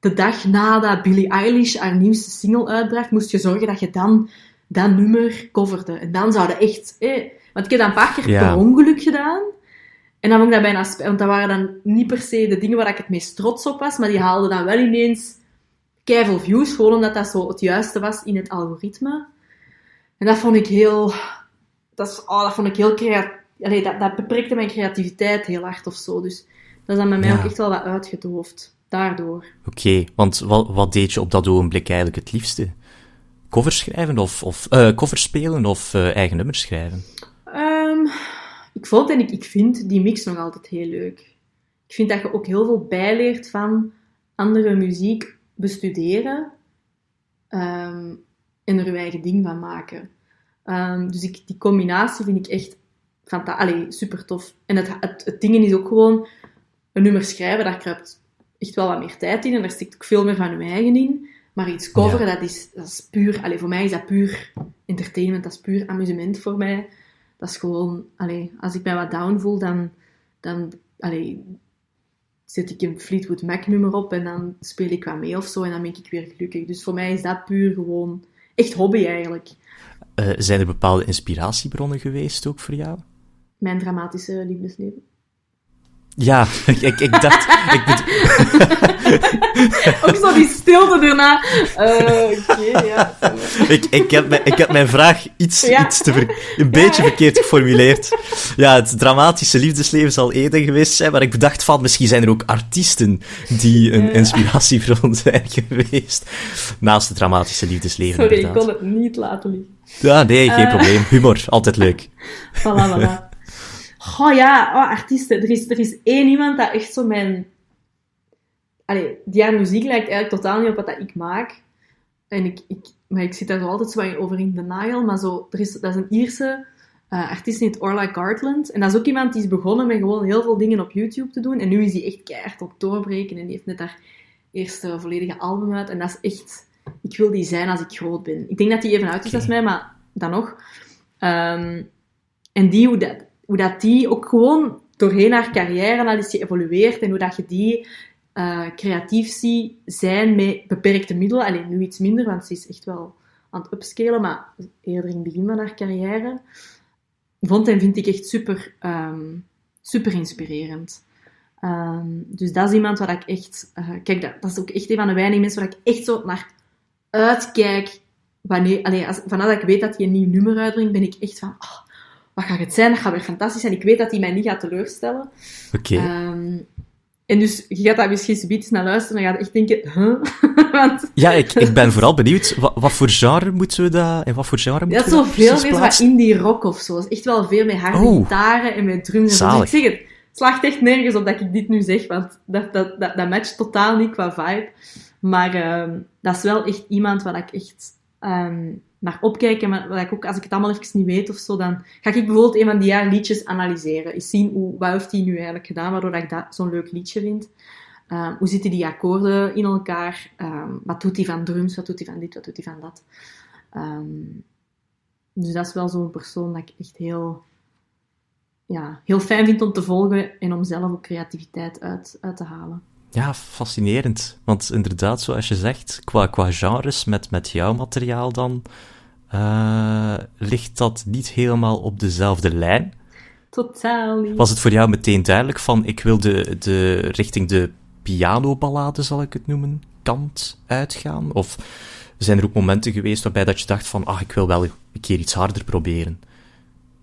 Speaker 1: de dag nadat Billie Eilish haar nieuwste single uitbracht, moest je zorgen dat je dan dat nummer coverde. En dan zouden echt... Eh, want ik heb dat een paar keer per ongeluk gedaan. En dan vond ik dat bijna... Want dat waren dan niet per se de dingen waar ik het meest trots op was, maar die haalden dan wel ineens keiveel views, gewoon omdat dat zo het juiste was in het algoritme. En dat vond ik heel... Dat, oh, dat vond ik heel creatief. dat, dat beperkte mijn creativiteit heel hard of zo. Dus dat is dan bij mij ook echt wel wat uitgedoofd daardoor.
Speaker 2: Oké, want wat, wat deed je op dat ogenblik eigenlijk het liefste? Covers schrijven of, of uh, covers spelen of uh, eigen nummers schrijven?
Speaker 1: Um, ik vond en ik, ik vind die mix nog altijd heel leuk. Ik vind dat je ook heel veel bijleert van andere muziek bestuderen um, en er je eigen ding van maken. Um, dus ik, die combinatie vind ik echt fantastisch, super tof. En het, het, het ding is ook gewoon een nummer schrijven, daar kruipt echt wel wat meer tijd in en daar stikt ook veel meer van je eigen in. Maar iets coveren, dat, is, dat is puur... Allez, voor mij is dat puur entertainment, dat is puur amusement voor mij. Dat is gewoon... Allez, als ik mij wat down voel, dan... dan allez, zet ik een Fleetwood Mac nummer op en dan speel ik wat mee of zo en dan ben ik weer gelukkig. Dus voor mij is dat puur gewoon... Echt hobby eigenlijk.
Speaker 2: Uh, zijn er bepaalde inspiratiebronnen geweest ook voor jou?
Speaker 1: Mijn dramatische liefdesleven.
Speaker 2: Ja, ik, ik, ik dacht... ik
Speaker 1: Ook zo die stilte daarna. Uh, Oké, ja.
Speaker 2: ik, ik, heb mijn, ik heb mijn vraag iets, iets te ver, een beetje verkeerd geformuleerd. Ja, het dramatische liefdesleven zal eerder geweest zijn, maar ik bedacht van, misschien zijn er ook artiesten die een inspiratiebron zijn geweest. Naast het dramatische liefdesleven,
Speaker 1: Sorry,
Speaker 2: inderdaad.
Speaker 1: ik kon het niet laten liggen.
Speaker 2: Ja, nee, geen uh, probleem. Humor, altijd leuk.
Speaker 1: Voilà, voilà. Oh ja, oh, artiesten. Er is, er is één iemand dat echt zo mijn... Allee, die haar muziek lijkt eigenlijk totaal niet op wat dat ik maak. En ik, ik, maar ik zit daar zo altijd zo over in denial. Maar zo, er is, dat is een Ierse uh, artiest, die heet Orla Gartland. En dat is ook iemand die is begonnen met gewoon heel veel dingen op YouTube te doen. En nu is hij echt keihard op doorbreken. En die heeft net haar eerste volledige album uit. En dat is echt... Ik wil die zijn als ik groot ben. Ik denk dat die even uit is als mij, maar dan nog. Um, en die, hoe dat, hoe dat die ook gewoon doorheen haar carrière al is en hoe dat je die uh, creatief ziet zijn met beperkte middelen. Alleen nu iets minder, want ze is echt wel aan het upscalen, maar eerder in het begin van haar carrière. Vond en vind ik echt super, um, super inspirerend. Um, dus dat is iemand waar ik echt... Uh, kijk, dat, dat, is ook echt een van de weinige mensen waar ik echt zo naar uitkijk. Wanneer, allee, vanaf dat ik weet dat hij een nieuw nummer uitbrengt, ben ik echt van... Oh, wat gaat het zijn? Dat gaat weer fantastisch zijn. Ik weet dat hij mij niet gaat teleurstellen.
Speaker 2: Oké.
Speaker 1: Okay. Um, en dus je gaat dat misschien zoiets naar luisteren en dan gaat echt denken, huh? Want...
Speaker 2: Ja, ik, ik ben vooral benieuwd, wat, wat voor genre moeten we dat, en wat voor genre moeten
Speaker 1: dat we dat veel meer wat indie rock of zo. Dat is echt wel veel met harde oh. gitaren en met drums. Dus ik zeg het, slaagt echt nergens op dat ik dit nu zeg, want dat, dat, dat, dat matcht totaal niet qua vibe. Maar ehm, dat is wel echt iemand waar ik echt ehm, naar opkijk. En waar ik ook, als ik het allemaal even niet weet of zo, dan ga ik bijvoorbeeld een van die jaar liedjes analyseren. Eens zien hoe, wat heeft hij nu eigenlijk gedaan, waardoor ik dat zo'n leuk liedje vind. Ehm, hoe zitten die akkoorden in elkaar? wat doet hij van drums? Wat doet hij van dit? Wat doet hij van dat? dus dat is wel zo'n persoon dat ik echt heel ja, heel fijn vind om te volgen en om zelf ook creativiteit uit, uit te halen.
Speaker 2: Ja, fascinerend. Want inderdaad, zoals je zegt, qua, qua genres met, met jouw materiaal dan, uh, ligt dat niet helemaal op dezelfde lijn.
Speaker 1: Totaal niet.
Speaker 2: Was het voor jou meteen duidelijk van, ik wil de, de richting de pianoballade, zal ik het noemen, kant uitgaan? Of zijn er ook momenten geweest waarbij dat je dacht van, ah, ik wil wel een keer iets harder proberen?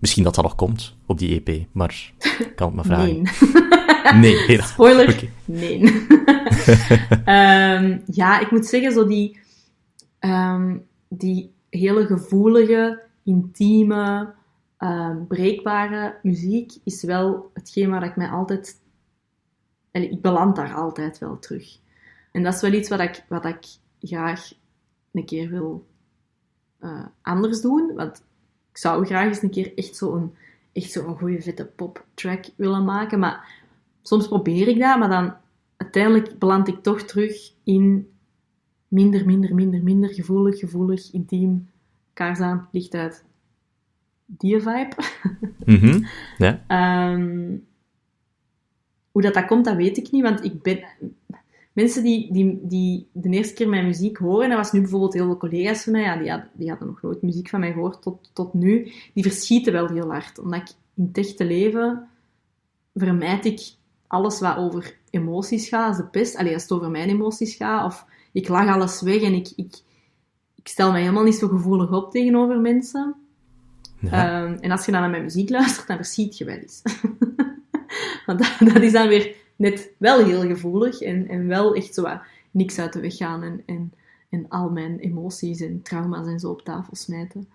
Speaker 2: Misschien dat dat nog komt op die EP, maar kan het maar vragen.
Speaker 1: Nee.
Speaker 2: nee,
Speaker 1: Spoiler, nee. um, ja, ik moet zeggen, zo die, um, die hele gevoelige, intieme, um, breekbare muziek is wel hetgeen waar ik mij altijd... Ik beland daar altijd wel terug. En dat is wel iets wat ik, wat ik graag een keer wil uh, anders doen. Want ik zou graag eens een keer echt zo'n echt zo'n goede vette pop-track willen maken. Maar soms probeer ik dat, maar dan uiteindelijk beland ik toch terug in minder, minder, minder, minder gevoelig, gevoelig, intiem, kaars aan, licht uit. Die vibe.
Speaker 2: Mm ja.
Speaker 1: um, hoe dat, dat komt, dat weet ik niet, want ik ben mensen die, die, die de eerste keer mijn muziek horen, dat was nu bijvoorbeeld heel veel collega's van mij, ja, die, hadden, die hadden nog nooit muziek van mij gehoord tot, tot nu, die verschieten wel heel hard. Omdat ik in het echte leven vermijd ik alles wat over emoties gaat, als de pest. Allee, als het over mijn emoties gaat, of ik lach alles weg en ik, ik, ik stel mij helemaal niet zo gevoelig op tegenover mensen. Ehm, en als je dan naar mijn muziek luistert, dan verschiet je wel eens. Want dat, dat is dan weer net wel heel gevoelig en, en wel echt zo wat niks uit de weg gaan en, en, en al mijn emoties en trauma's en zo op tafel smijten.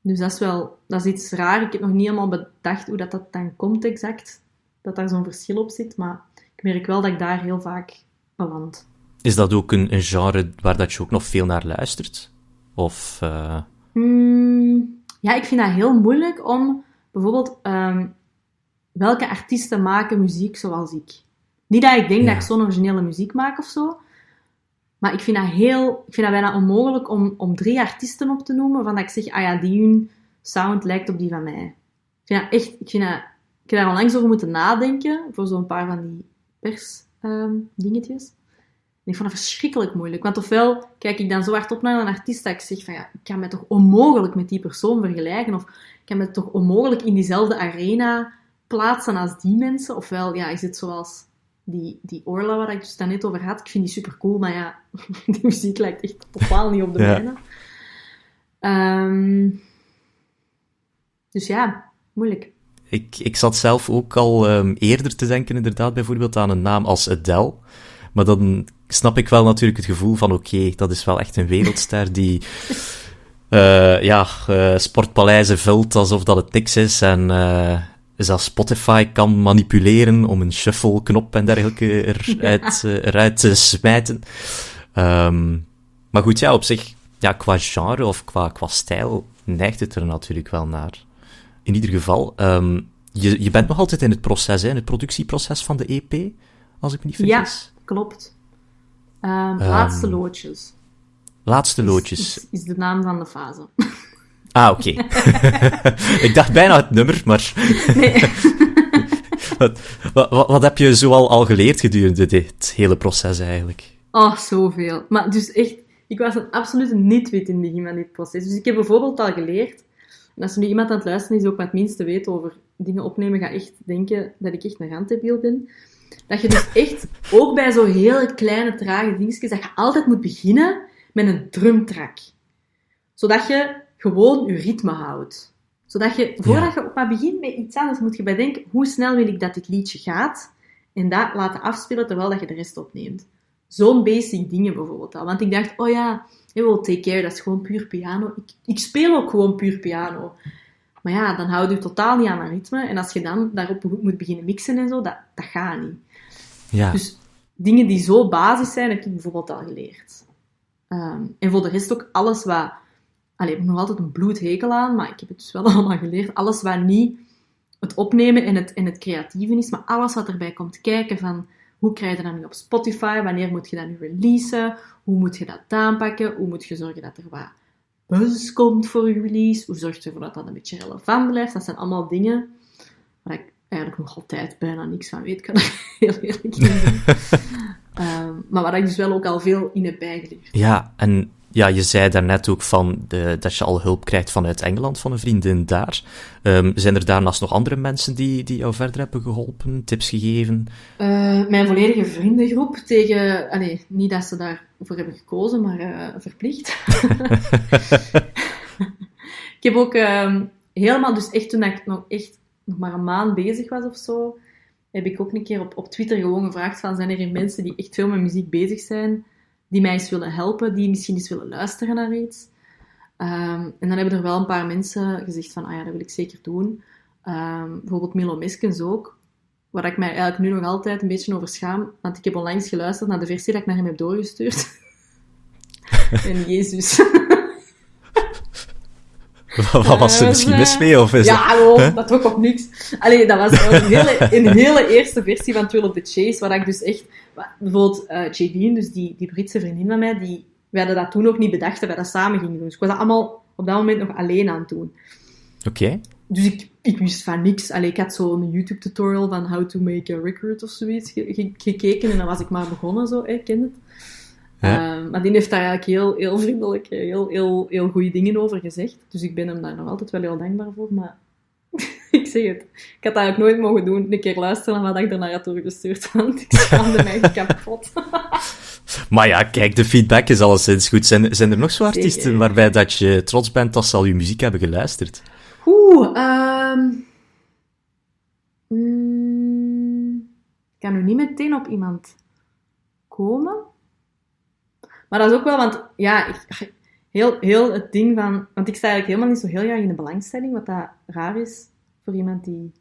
Speaker 1: Dus dat is wel, dat is iets raar. Ik heb nog niet helemaal bedacht hoe dat, dat dan komt exact, dat daar zo'n verschil op zit, maar ik merk wel dat ik daar heel vaak beland.
Speaker 2: Is dat ook een, een genre waar dat je ook nog veel naar luistert? Of... Uh...
Speaker 1: ja, ik vind dat heel moeilijk om bijvoorbeeld ehm, welke artiesten maken muziek zoals ik. Niet dat ik denk dat ik zo'n originele muziek maak of zo. Maar ik vind dat heel... Ik vind dat bijna onmogelijk om, om drie artiesten op te noemen, van dat ik zeg, ah ja, die hun sound lijkt op die van mij. Ik vind dat echt... Ik vind dat... Ik heb daar al langs over moeten nadenken, voor zo'n paar van die pers ehm, dingetjes. En ik vond dat verschrikkelijk moeilijk. Want ofwel kijk ik dan zo hard op naar een artiest dat ik zeg van ja, ik kan me toch onmogelijk met die persoon vergelijken. Of ik kan me toch onmogelijk in diezelfde arena plaatsen als die mensen. Ofwel ja, is het zoals die, die Orla waar ik het dus net over had, ik vind die super cool, maar ja, die muziek lijkt echt totaal niet op de mijne. Um, dus ja, moeilijk.
Speaker 2: Ik, ik zat zelf ook al um, eerder te denken, inderdaad, bijvoorbeeld aan een naam als Adele. Maar dan snap ik wel natuurlijk het gevoel van, oké, okay, dat is wel echt een wereldster die uh, ja, uh, sportpaleizen vult alsof dat het niks is. En uh, dat Spotify kan manipuleren om een shuffle-knop en dergelijke eruit, uh, eruit te smijten. Um, maar goed, ja, op zich, ja, qua genre of qua, qua stijl neigt het er natuurlijk wel naar. In ieder geval, um, je, je bent nog altijd in het proces, hè, in het productieproces van de EP, als ik me niet vergis.
Speaker 1: Ja, klopt. Um, laatste loodjes.
Speaker 2: Laatste loodjes. Is,
Speaker 1: is, is de naam van de fase.
Speaker 2: Ah, oké. ik dacht bijna het nummer, maar... Nee. wat, wat, wat, heb je zoal al geleerd gedurende dit hele proces eigenlijk?
Speaker 1: Oh, zoveel. Maar dus echt, ik was een absolute niet-wit in het begin van dit proces. Dus ik heb bijvoorbeeld al geleerd, en als er nu iemand aan het luisteren is die ook wat minste weet over dingen opnemen, ga echt denken dat ik echt een randdebiel ben. Dat je dus echt, ook bij zo hele kleine, trage dingetjes, dat je altijd moet beginnen met een drumtrack. Zodat je gewoon je ritme houdt. Zodat je, voordat je maar begint met iets anders, moet je bedenken, hoe snel wil ik dat dit liedje gaat? En dat laten afspelen terwijl dat je de rest opneemt. Zo'n basic dingen bijvoorbeeld al. Want ik dacht, oh ja, hey, well, Take Care, dat is gewoon puur piano. Ik, ik speel ook gewoon puur piano. Maar ja, dan houd je totaal niet aan een ritme. En als je dan daarop moet beginnen mixen en zo, dat, dat gaat niet.
Speaker 2: Ja.
Speaker 1: Dus dingen die zo basis zijn, heb ik bijvoorbeeld al geleerd. Ehm, en voor de rest ook alles wat... Allee, ik heb nog altijd een bloedhekel aan, maar ik heb het dus wel allemaal geleerd. Alles wat niet het opnemen en het, en het creatieve is, maar alles wat erbij komt kijken van... Hoe krijg je dat nu op Spotify? Wanneer moet je dat nu releasen? Hoe moet je dat aanpakken? Hoe moet je zorgen dat er wat buzz komt voor je release? Hoe zorg je ervoor dat dat een beetje relevant blijft? Dat zijn allemaal dingen waar ik eigenlijk nog altijd bijna niks van weet, kan ik heel eerlijk zijn. um, maar waar ik dus wel ook al veel in heb bijgeleerd.
Speaker 2: Ja, en ja, je zei daarnet ook van de, dat je al hulp krijgt vanuit Engeland, van een vriendin daar. Um, zijn er daarnaast nog andere mensen die, die jou verder hebben geholpen, tips gegeven?
Speaker 1: Uh, mijn volledige vriendengroep tegen... Allee, niet dat ze daarvoor hebben gekozen, maar uh, verplicht. ik heb ook um, helemaal, dus echt toen ik nog echt nog maar een maand bezig was of zo, heb ik ook een keer op, op Twitter gewoon gevraagd van, zijn er mensen die echt veel met muziek bezig zijn, die mij eens willen helpen, die misschien eens willen luisteren naar iets. Um, en dan hebben er wel een paar mensen gezegd van, ah ja, dat wil ik zeker doen. Um, bijvoorbeeld Milo Meskens ook, waar ik mij eigenlijk nu nog altijd een beetje over schaam, want ik heb onlangs geluisterd naar de versie dat ik naar hem heb doorgestuurd. en jezus.
Speaker 2: Wat was er misschien mis mee? Of is
Speaker 1: ja,
Speaker 2: dat,
Speaker 1: huh? dat ook op niks. Allee, dat was een hele, een hele eerste versie van Thrill of the Chase, waar ik dus echt... Bijvoorbeeld uh, Jadine, dus die, die Britse vriendin van mij, die, we hadden dat toen nog niet bedacht dat wij dat samen gingen doen. Dus ik was dat allemaal op dat moment nog alleen aan het doen.
Speaker 2: Oké. Okay.
Speaker 1: Dus ik, ik wist van niks. Allee, ik had zo'n YouTube-tutorial van how to make a record of zoiets ge ge gekeken en dan was ik maar begonnen, zo, ik ken het. Ja. Um, maar die heeft daar eigenlijk heel, heel vriendelijk, heel, heel, heel goede dingen over gezegd. Dus ik ben hem daar nog altijd wel heel dankbaar voor. Maar ik zeg het, ik had dat eigenlijk nooit mogen doen. Een keer luisteren naar wat ik daarna had doorgestuurd. Want ik schaamde mij kapot.
Speaker 2: maar ja, kijk, de feedback is alleszins goed. Zijn, zijn er nog zo artiesten Zeker. waarbij dat je trots bent dat ze al je muziek hebben geluisterd?
Speaker 1: Oeh, um... mm, ik kan nu niet meteen op iemand komen. Maar dat is ook wel, want ja, ik, heel, heel het ding van... Want ik sta eigenlijk helemaal niet zo heel graag in de belangstelling, wat dat raar is voor iemand die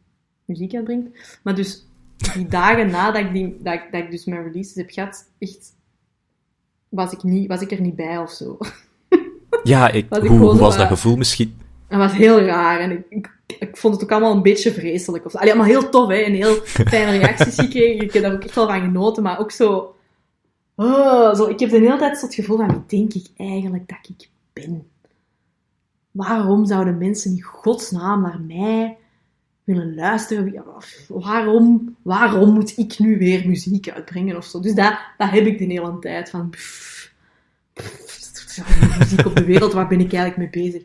Speaker 1: muziek uitbrengt. Maar dus die dagen nadat ik, die, dat, ik, dat ik dus mijn releases heb gehad, echt... Was ik, niet, was ik er niet bij of zo.
Speaker 2: Ja, ik, hoe, hoe was dat gevoel misschien?
Speaker 1: Dat was heel raar en ik, ik, ik, vond het ook allemaal een beetje vreselijk. Of, allee, allemaal heel tof, hè. En heel fijne reacties gekregen. Ik heb daar ook echt wel van genoten, maar ook zo... Oh, zo, ik heb de hele tijd het gevoel van, wie denk ik eigenlijk dat ik ben? Waarom zouden mensen in godsnaam naar mij willen luisteren? Waarom, waarom moet ik nu weer muziek uitbrengen of zo? Dus dat, dat heb ik de hele tijd van, pff, pff, muziek op de wereld, waar ben ik eigenlijk mee bezig?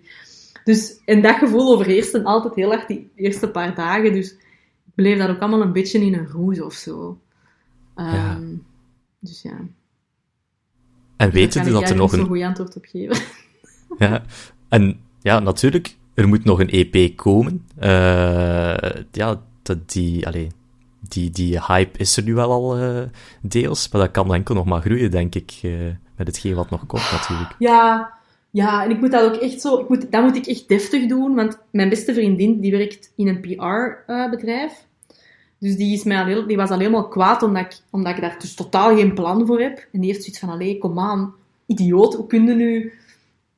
Speaker 1: Dus, en dat gevoel overheerste altijd heel erg die eerste paar dagen, dus ik bleef dat ook allemaal een beetje in een roes of zo. Um,
Speaker 2: Ja.
Speaker 1: Dus ja.
Speaker 2: En weten
Speaker 1: Daar
Speaker 2: dat er
Speaker 1: ik
Speaker 2: nog een...
Speaker 1: zo'n goed antwoord op geven.
Speaker 2: Ja, en ja, natuurlijk, er moet nog een EP komen. Eh, ja, dat die, allee, die, die hype is er nu wel al eh, deels, maar dat kan enkel nog maar groeien, denk ik, eh, met hetgeen wat nog komt natuurlijk.
Speaker 1: Ja, ja, en ik moet dat ook echt zo... Ik moet, dat moet ik echt deftig doen, want mijn beste vriendin, die werkt in een PR-bedrijf. Dus die, is mij al heel, die was al helemaal kwaad, omdat ik, omdat ik daar dus totaal geen plan voor heb. En die heeft zoiets van, allee, kom aan, idioot, hoe kun je nu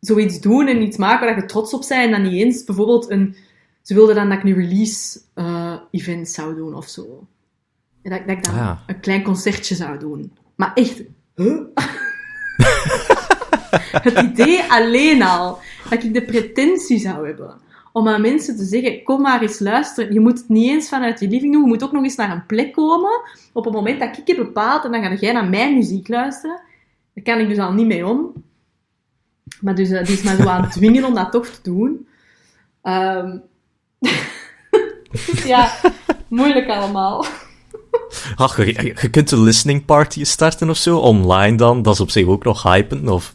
Speaker 1: zoiets doen en iets maken waar je trots op bent en dan niet eens bijvoorbeeld een... Ze wilde dan dat ik nu release-event zou doen of zo. En dat, dat ik dan
Speaker 2: Ah.
Speaker 1: een klein concertje zou doen. Maar echt... Huh? het idee alleen al dat ik de pretentie zou hebben om aan mensen te zeggen, kom maar eens luisteren. Je moet het niet eens vanuit je living doen, je moet ook nog eens naar een plek komen op het moment dat ik heb bepaald en dan ga jij naar mijn muziek luisteren. Daar kan ik dus al niet mee om. Maar dus, eh, die is mij zo aan het dwingen om dat toch te doen. Ehm, ja, moeilijk allemaal.
Speaker 2: Ach, je, je- je kunt een listening party starten of zo, online dan, dat is op zich ook nog hypen, of...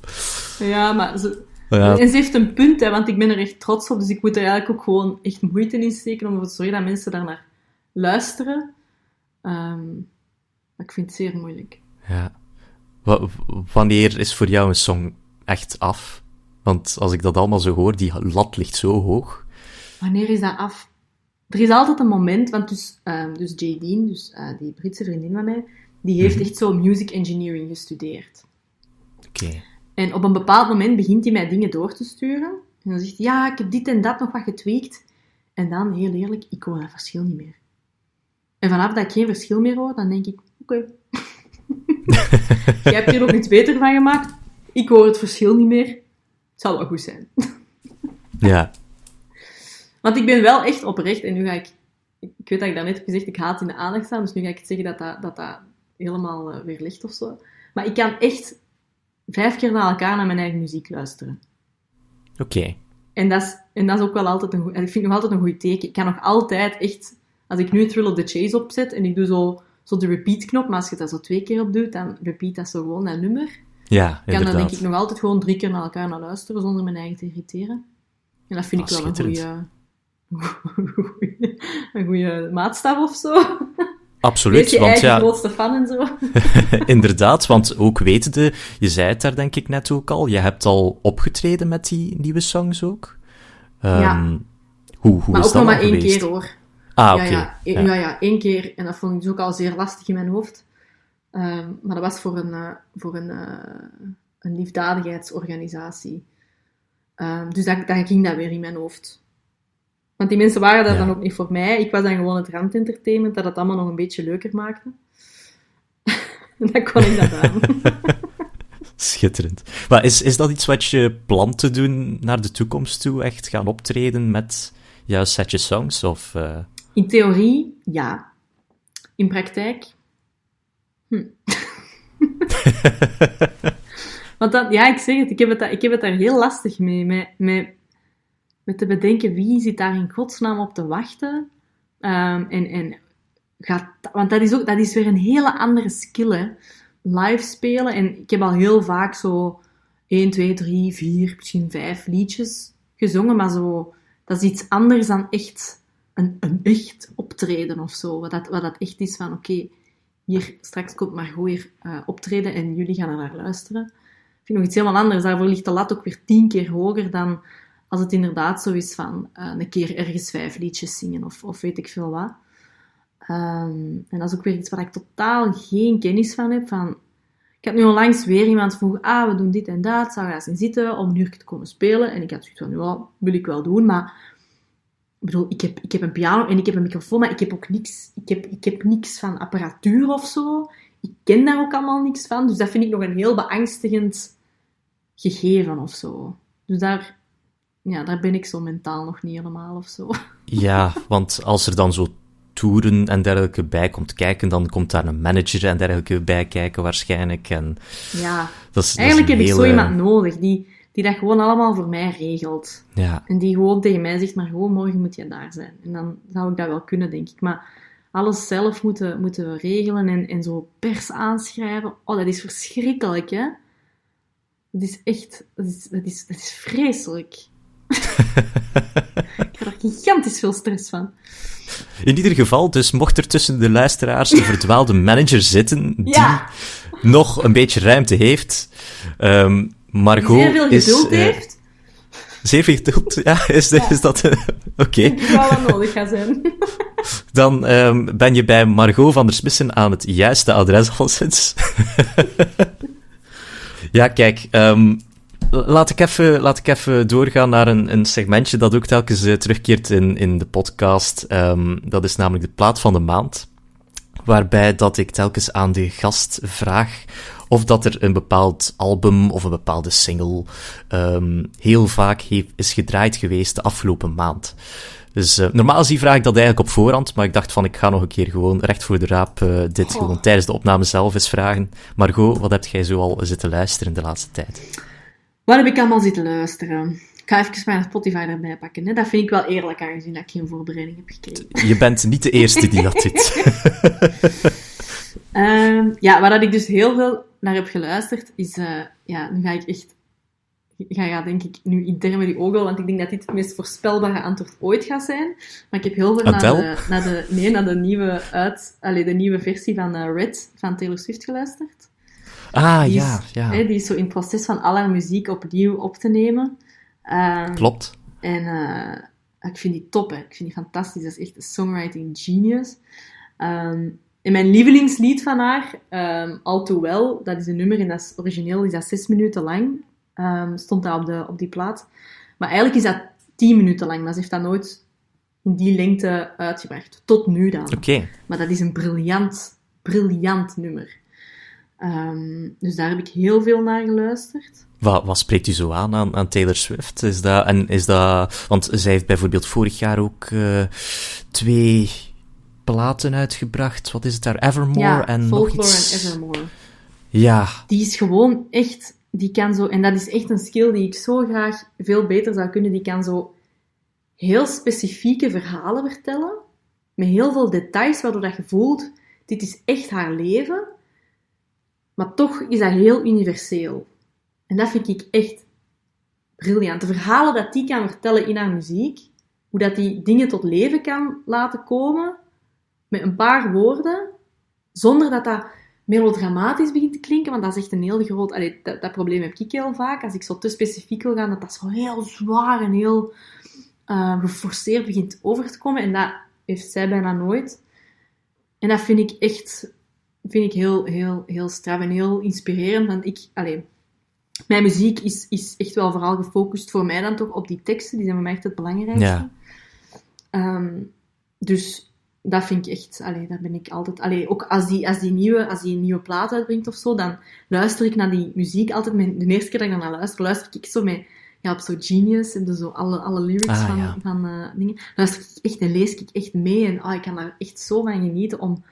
Speaker 1: Ja, maar ze,
Speaker 2: Ja,
Speaker 1: En ze heeft een punt, hè, want ik ben er echt trots op. Dus ik moet er eigenlijk ook gewoon echt moeite in steken om ervoor te zorgen dat mensen daarnaar luisteren. Ehm, maar ik vind het zeer moeilijk.
Speaker 2: ja. Wa- wanneer is voor jou een song echt af? Want als ik dat allemaal zo hoor, die lat ligt zo hoog.
Speaker 1: Wanneer is dat af? Er is altijd een moment, want dus, ehm, dus Dean, dus eh, die Britse vriendin van mij, die heeft
Speaker 2: Mhm.
Speaker 1: echt zo music engineering gestudeerd.
Speaker 2: Oké.
Speaker 1: En op een bepaald moment begint hij mij dingen door te sturen. En dan zegt hij, ja, ik heb dit en dat nog wat getweakt. En dan, heel eerlijk, ik hoor dat verschil niet meer. En vanaf dat ik geen verschil meer hoor, dan denk ik, oké. Jij hebt hier nog iets beter van gemaakt. Ik hoor het verschil niet meer. Het zal wel goed zijn.
Speaker 2: Ja.
Speaker 1: Want ik ben wel echt oprecht, en nu ga ik... Ik weet dat ik daarnet heb gezegd, ik haat in de aandacht staan, dus nu ga ik zeggen dat dat, dat, dat helemaal eh, weer ligt of zo. Maar ik kan echt vijf keer na elkaar naar mijn eigen muziek luisteren.
Speaker 2: Oké.
Speaker 1: En dat is, en dat is ook wel altijd een goed... Ik vind nog altijd een goed teken. Ik kan nog altijd echt... Als ik nu Thrill of the Chase opzet en ik doe zo, zo de repeat-knop, maar als je dat zo twee keer op doet, dan repeat dat zo gewoon dat nummer.
Speaker 2: Ja,
Speaker 1: Ik kan
Speaker 2: inderdaad.
Speaker 1: denk ik nog altijd gewoon drie keer naar elkaar naar luisteren, zonder mijn eigen te irriteren. En dat vind
Speaker 2: Ah,
Speaker 1: ik wel een goede... een goede maatstaf of zo.
Speaker 2: Absoluut,
Speaker 1: je
Speaker 2: want ja,
Speaker 1: grootste fan en zo.
Speaker 2: inderdaad, want ook wetende, je zei het daar denk ik net ook al, je hebt al opgetreden met die nieuwe songs ook. Ehm,
Speaker 1: Ja.
Speaker 2: Hoe, hoe
Speaker 1: maar
Speaker 2: is
Speaker 1: ook
Speaker 2: dat
Speaker 1: nog maar één
Speaker 2: geweest?
Speaker 1: keer hoor.
Speaker 2: Ah, oké.
Speaker 1: Ja, ja, ja. ja, één keer. En dat vond ik dus ook al zeer lastig in mijn hoofd. Ehm, maar dat was voor een, eh, voor een, eh, een liefdadigheidsorganisatie. Ehm, dus dat, dat ging dat weer in mijn hoofd. Want die mensen waren daar
Speaker 2: Ja.
Speaker 1: dan ook niet voor mij. Ik was dan gewoon het randentertainment dat het allemaal nog een beetje leuker maakte. en dan kon ik dat aan.
Speaker 2: Schitterend. Maar is, is dat iets wat je plant te doen naar de toekomst toe? Echt gaan optreden met jouw setje songs? Of, eh,
Speaker 1: In theorie, ja. In praktijk, hm. Want dat, ja, ik zeg het, ik heb het, daar- ik heb het daar heel lastig mee. Met, met, met te bedenken wie zit daar in godsnaam op te wachten. Ehm, en, en gaat, want dat is, ook, dat is weer een hele andere skill, hè. Live spelen. En ik heb al heel vaak zo 1, 2, 3, 4, misschien 5 liedjes gezongen. Maar zo, dat is iets anders dan echt een, een echt optreden of zo. Wat dat, wat dat echt is van, oké, hier straks komt Margot hier eh, optreden en jullie gaan er naar luisteren. Ik vind nog iets helemaal anders. Daarvoor ligt de lat ook weer tien keer hoger dan als het inderdaad zo is van eh, een keer ergens vijf liedjes zingen of, of weet ik veel wat. Ehm, en dat is ook weer iets waar ik totaal geen kennis van heb. Van, ik had nu onlangs weer iemand vroeg, ah, we doen dit en dat, zou je eens in zitten om uur te komen spelen? En ik had zoiets van, ja, wil ik wel doen, maar ik bedoel, ik heb, ik heb een piano en ik heb een microfoon, maar ik heb ook niks, ik heb, ik heb niks van apparatuur of zo. Ik ken daar ook allemaal niks van, dus dat vind ik nog een heel beangstigend gegeven of zo. Dus daar, ja, daar ben ik zo mentaal nog niet helemaal of zo.
Speaker 2: ja, want als er dan zo toeren en dergelijke bij komt kijken, dan komt daar een manager en dergelijke bij kijken waarschijnlijk. En
Speaker 1: Ja,
Speaker 2: dat is, dat is
Speaker 1: eigenlijk heb ik zo iemand nodig die, die dat gewoon allemaal voor mij regelt.
Speaker 2: Ja,
Speaker 1: En die gewoon tegen mij zegt, maar gewoon morgen moet je daar zijn. En dan zou ik dat wel kunnen, denk ik. Maar alles zelf moeten, moeten regelen en, en zo pers aanschrijven, oh, dat is verschrikkelijk, hè? Dat is echt, dat is, dat is, dat is vreselijk. Ik heb er gigantisch veel stress van.
Speaker 2: in ieder geval, dus mocht er tussen de luisteraars een verdwaalde manager zitten die
Speaker 1: Ja.
Speaker 2: nog een beetje ruimte heeft,
Speaker 1: Die
Speaker 2: Margot
Speaker 1: zeer veel
Speaker 2: is...
Speaker 1: geduld
Speaker 2: eh,
Speaker 1: heeft,
Speaker 2: Zeer veel geduld, ja, is,
Speaker 1: Ja.
Speaker 2: is dat... eh, Oké.
Speaker 1: wel nodig gaan zijn.
Speaker 2: Dan ehm, ben je bij Margot van der Smissen aan het juiste adres alleszins. ja, kijk, ehm, laat, ik even, laat ik even doorgaan naar een, een segmentje dat ook telkens eh, terugkeert in, in de podcast. Ehm, dat is namelijk de plaat van de maand. Waarbij dat ik telkens aan de gast vraag of dat er een bepaald album of een bepaalde single ehm, heel vaak heeft, is gedraaid geweest de afgelopen maand. Dus eh, normaal zie vraag ik dat eigenlijk op voorhand, maar ik dacht van ik ga nog een keer gewoon recht voor de raap eh, dit gewoon tijdens de opname zelf eens vragen. Margot, wat heb jij zo al zitten luisteren de laatste tijd?
Speaker 1: Wat heb ik allemaal zitten luisteren? Ik ga even mijn Spotify erbij pakken. Hè? Dat vind ik wel eerlijk, aangezien dat ik geen voorbereiding heb gekregen.
Speaker 2: Je bent niet de eerste die dat doet.
Speaker 1: Ehm, ja, waar dat ik dus heel veel naar heb geluisterd, is... eh, ja, nu ga ik echt... Ga, ja, denk ik nu in termen die ogen, want ik denk dat dit het meest voorspelbare antwoord ooit gaat zijn. Maar ik heb heel veel naar
Speaker 2: Adele?
Speaker 1: de, naar de... Nee, naar de nieuwe, uit, allee, de nieuwe versie van eh, Red van Taylor Swift geluisterd.
Speaker 2: Ah,
Speaker 1: Die
Speaker 2: ja,
Speaker 1: is,
Speaker 2: ja.
Speaker 1: hè, die is zo in het proces van al haar muziek opnieuw op te nemen. Ehm,
Speaker 2: Klopt.
Speaker 1: En, eh, ik vind die top, hè. ik vind die fantastisch. Dat is echt een songwriting genius. Ehm, en mijn lievelingslied van haar, um, All Too Well, dat is een nummer en dat is origineel is dat zes minuten lang. Um, stond dat op, de, op die plaat. Maar eigenlijk is dat tien minuten lang, maar ze heeft dat nooit in die lengte uitgebracht. Tot nu dan.
Speaker 2: Oké.
Speaker 1: Maar dat is een briljant, briljant nummer. Um, dus daar heb ik heel veel naar geluisterd.
Speaker 2: Wat, wat spreekt u zo aan, aan, aan Taylor Swift? Is dat, en is dat, want zij heeft bijvoorbeeld vorig jaar ook uh, twee platen uitgebracht. Wat is het daar? Evermore
Speaker 1: ja,
Speaker 2: en
Speaker 1: Folklore
Speaker 2: nog iets.
Speaker 1: en Evermore.
Speaker 2: Ja.
Speaker 1: Die is gewoon echt, die kan zo, en dat is echt een skill die ik zo graag veel beter zou kunnen. Die kan zo heel specifieke verhalen vertellen, met heel veel details, waardoor dat je voelt, dit is echt haar leven. Maar toch is dat heel universeel. En dat vind ik echt briljant. De verhalen dat die kan vertellen in haar muziek, hoe dat die dingen tot leven kan laten komen, met een paar woorden, zonder dat dat melodramatisch begint te klinken, want dat is echt een heel groot... Dat, probleem heb ik heel vaak. Als ik zo te specifiek wil gaan, dat dat zo heel zwaar en heel uh, geforceerd begint over te komen. En dat heeft zij bijna nooit. En dat vind ik echt vind ik heel, heel, heel straf en heel inspirerend. Want ik... Allee, mijn muziek is, is echt wel vooral gefocust voor mij dan toch op die teksten. Die zijn voor mij echt het belangrijkste.
Speaker 2: Ja.
Speaker 1: Um, dus dat vind ik echt, allee, daar ben ik altijd, allee, ook als die, als die, nieuwe, als die een nieuwe plaat uitbrengt of zo, dan luister ik naar die muziek altijd, met, de eerste keer dat ik naar luister, luister ik zo met, ja, op zo Genius, en dus zo alle, alle lyrics
Speaker 2: Ah,
Speaker 1: van,
Speaker 2: ja.
Speaker 1: van uh, dingen, luister ik echt en lees ik echt mee, en oh, ik kan daar echt zo van genieten om,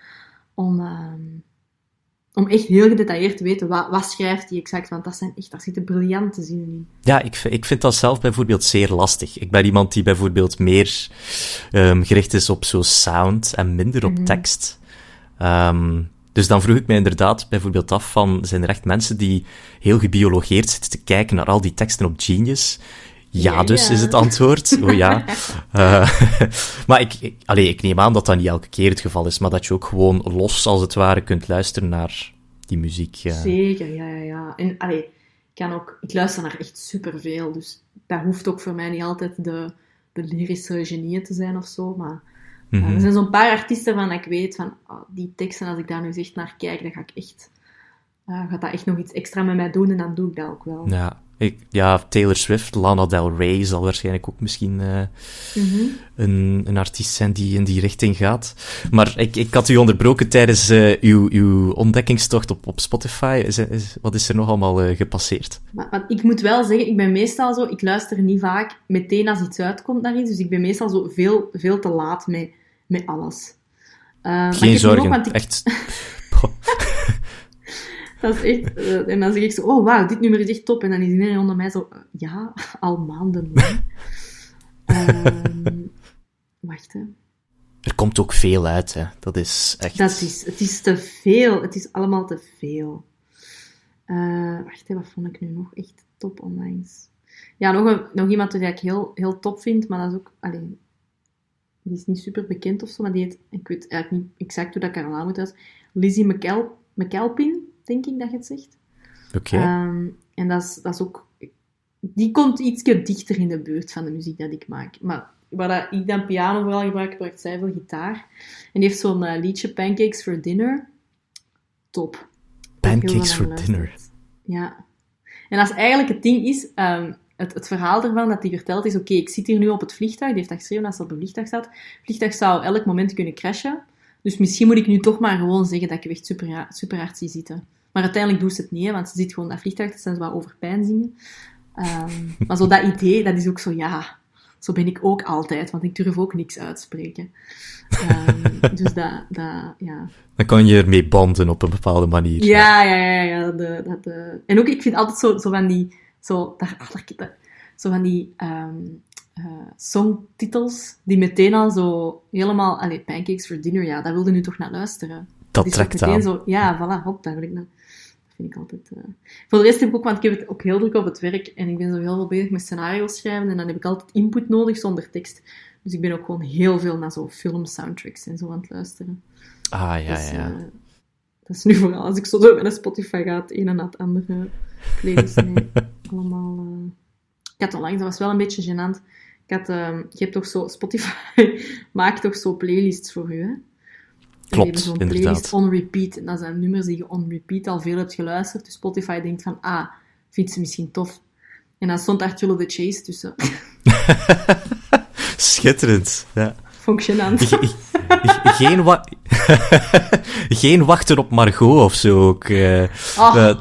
Speaker 1: om, um, om echt heel gedetailleerd te weten, wat, wat schrijft hij exact, want dat zijn echt, daar zitten briljante zinnen in.
Speaker 2: Ja, ik, ik vind dat zelf bijvoorbeeld zeer lastig. Ik ben iemand die bijvoorbeeld meer um, gericht is op zo sound en minder op
Speaker 1: Mhm.
Speaker 2: tekst. Um, dus dan vroeg ik mij inderdaad bijvoorbeeld af van, zijn er echt mensen die heel gebiologeerd zitten te kijken naar al die teksten op Genius? Ja, dus
Speaker 1: ja.
Speaker 2: is het antwoord. Oh ja. Uh, maar ik, ik, allee, ik neem aan dat dat niet elke keer het geval is, maar dat je ook gewoon los, als het ware, kunt luisteren naar die muziek. Uh.
Speaker 1: Zeker, ja, ja, ja. En allee, ik, kan ook, ik luister naar echt superveel, dus dat hoeft ook voor mij niet altijd de, de lyrische genieën te zijn of zo, maar
Speaker 2: Mm
Speaker 1: uh,
Speaker 2: -hmm.
Speaker 1: er zijn zo'n paar artiesten van ik weet van oh, die teksten, als ik daar nu echt naar kijk, dan ga ik echt, uh, gaat dat echt nog iets extra met mij doen en dan doe ik dat ook wel.
Speaker 2: Ja, ik, ja Taylor Swift, Lana Del Rey zal waarschijnlijk ook misschien uh,
Speaker 1: mm -hmm.
Speaker 2: een, een artiest zijn die in die richting gaat. Maar ik, ik had u onderbroken tijdens uh, uw, uw ontdekkingstocht op, op Spotify. Is, is, wat is er nog allemaal uh, gepasseerd?
Speaker 1: Maar, maar, ik moet wel zeggen, ik ben meestal zo, ik luister niet vaak meteen als iets uitkomt naar iets, dus ik ben meestal zo veel, veel te laat met, met alles.
Speaker 2: Geen zorgen, ik... echt...
Speaker 1: Dat is echt... Uh, en dan zeg ik zo, oh wauw, dit nummer is echt top. En dan is iedereen onder mij zo, uh, ja, al maanden lang. um, wacht, hè.
Speaker 2: Er komt ook veel uit, hè. Dat is echt...
Speaker 1: Dat is, het is te veel. Het is allemaal te veel. Uh, wacht, hè, wat vond ik nu nog echt top onlangs? Ja, nog, een, nog iemand die ik heel, heel top vind, maar dat is ook... Alleen, die is niet super bekend of zo, maar die heet... Ik weet eigenlijk niet exact hoe dat ik haar naam moet uit. Lizzie McKel, McKelpin denk ik dat je het zegt.
Speaker 2: Oké. Okay.
Speaker 1: Um, en dat is, dat is ook... Die komt iets dichter in de buurt van de muziek dat ik maak. Maar waar dat ik dan piano vooral gebruik, gebruikt zij veel gitaar. En die heeft zo'n uh, liedje, Pancakes for Dinner. Top.
Speaker 2: Pancakes for Dinner.
Speaker 1: Ja. En als eigenlijk het ding is... Um, het, het, verhaal ervan dat hij vertelt is, oké, okay, ik zit hier nu op het vliegtuig, die heeft dat geschreven als ze op een vliegtuig staat. Het vliegtuig zou elk moment kunnen crashen. Dus misschien moet ik nu toch maar gewoon zeggen dat ik echt super, super hard zie zitten. Maar uiteindelijk doet ze het niet, hè, want ze ziet gewoon dat vliegtuig, dat zijn ze wat over pijn zingen. Um, maar zo dat idee, dat is ook zo, ja, zo ben ik ook altijd, want ik durf ook niks uitspreken. Um, dus dat, dat, ja.
Speaker 2: Dan kan je ermee banden op een bepaalde manier.
Speaker 1: Ja, ja, ja. ja de, dat, de... En ook, ik vind altijd zo, zo van die, zo, daar, ach, zo van die um, uh, songtitels die meteen al zo helemaal, allee, Pancakes for Dinner, ja, daar wilde nu toch naar luisteren.
Speaker 2: Dat trekt aan.
Speaker 1: Zo, ja, voilà, hop, daar wil ik naar. Vind ik altijd... Uh... Voor de rest heb ik ook, want ik heb het ook heel druk op het werk en ik ben zo heel veel bezig met scenario's schrijven en dan heb ik altijd input nodig zonder tekst. Dus ik ben ook gewoon heel veel naar zo film soundtracks en zo aan het luisteren.
Speaker 2: Ah, ja,
Speaker 1: dus,
Speaker 2: ja.
Speaker 1: Uh, dat is nu vooral als ik zo door naar Spotify ga, het een en het andere playlist. Nee, allemaal... Uh... Ik had onlangs, dat was wel een beetje gênant. Ik Ik had, ehm, je hebt toch zo, Spotify maakt toch zo playlists voor u, hè?
Speaker 2: Klopt,
Speaker 1: zo'n
Speaker 2: inderdaad.
Speaker 1: playlist on repeat. En dat zijn nummers die je on repeat al veel hebt geluisterd. Dus Spotify denkt van, ah, vindt ze misschien tof. En dan stond daar of the Chase tussen.
Speaker 2: Schitterend. Ja.
Speaker 1: Functionant.
Speaker 2: Ge- ge- geen, wa geen wachten op Margot of zo ook. eh.
Speaker 1: Oh,
Speaker 2: Eh,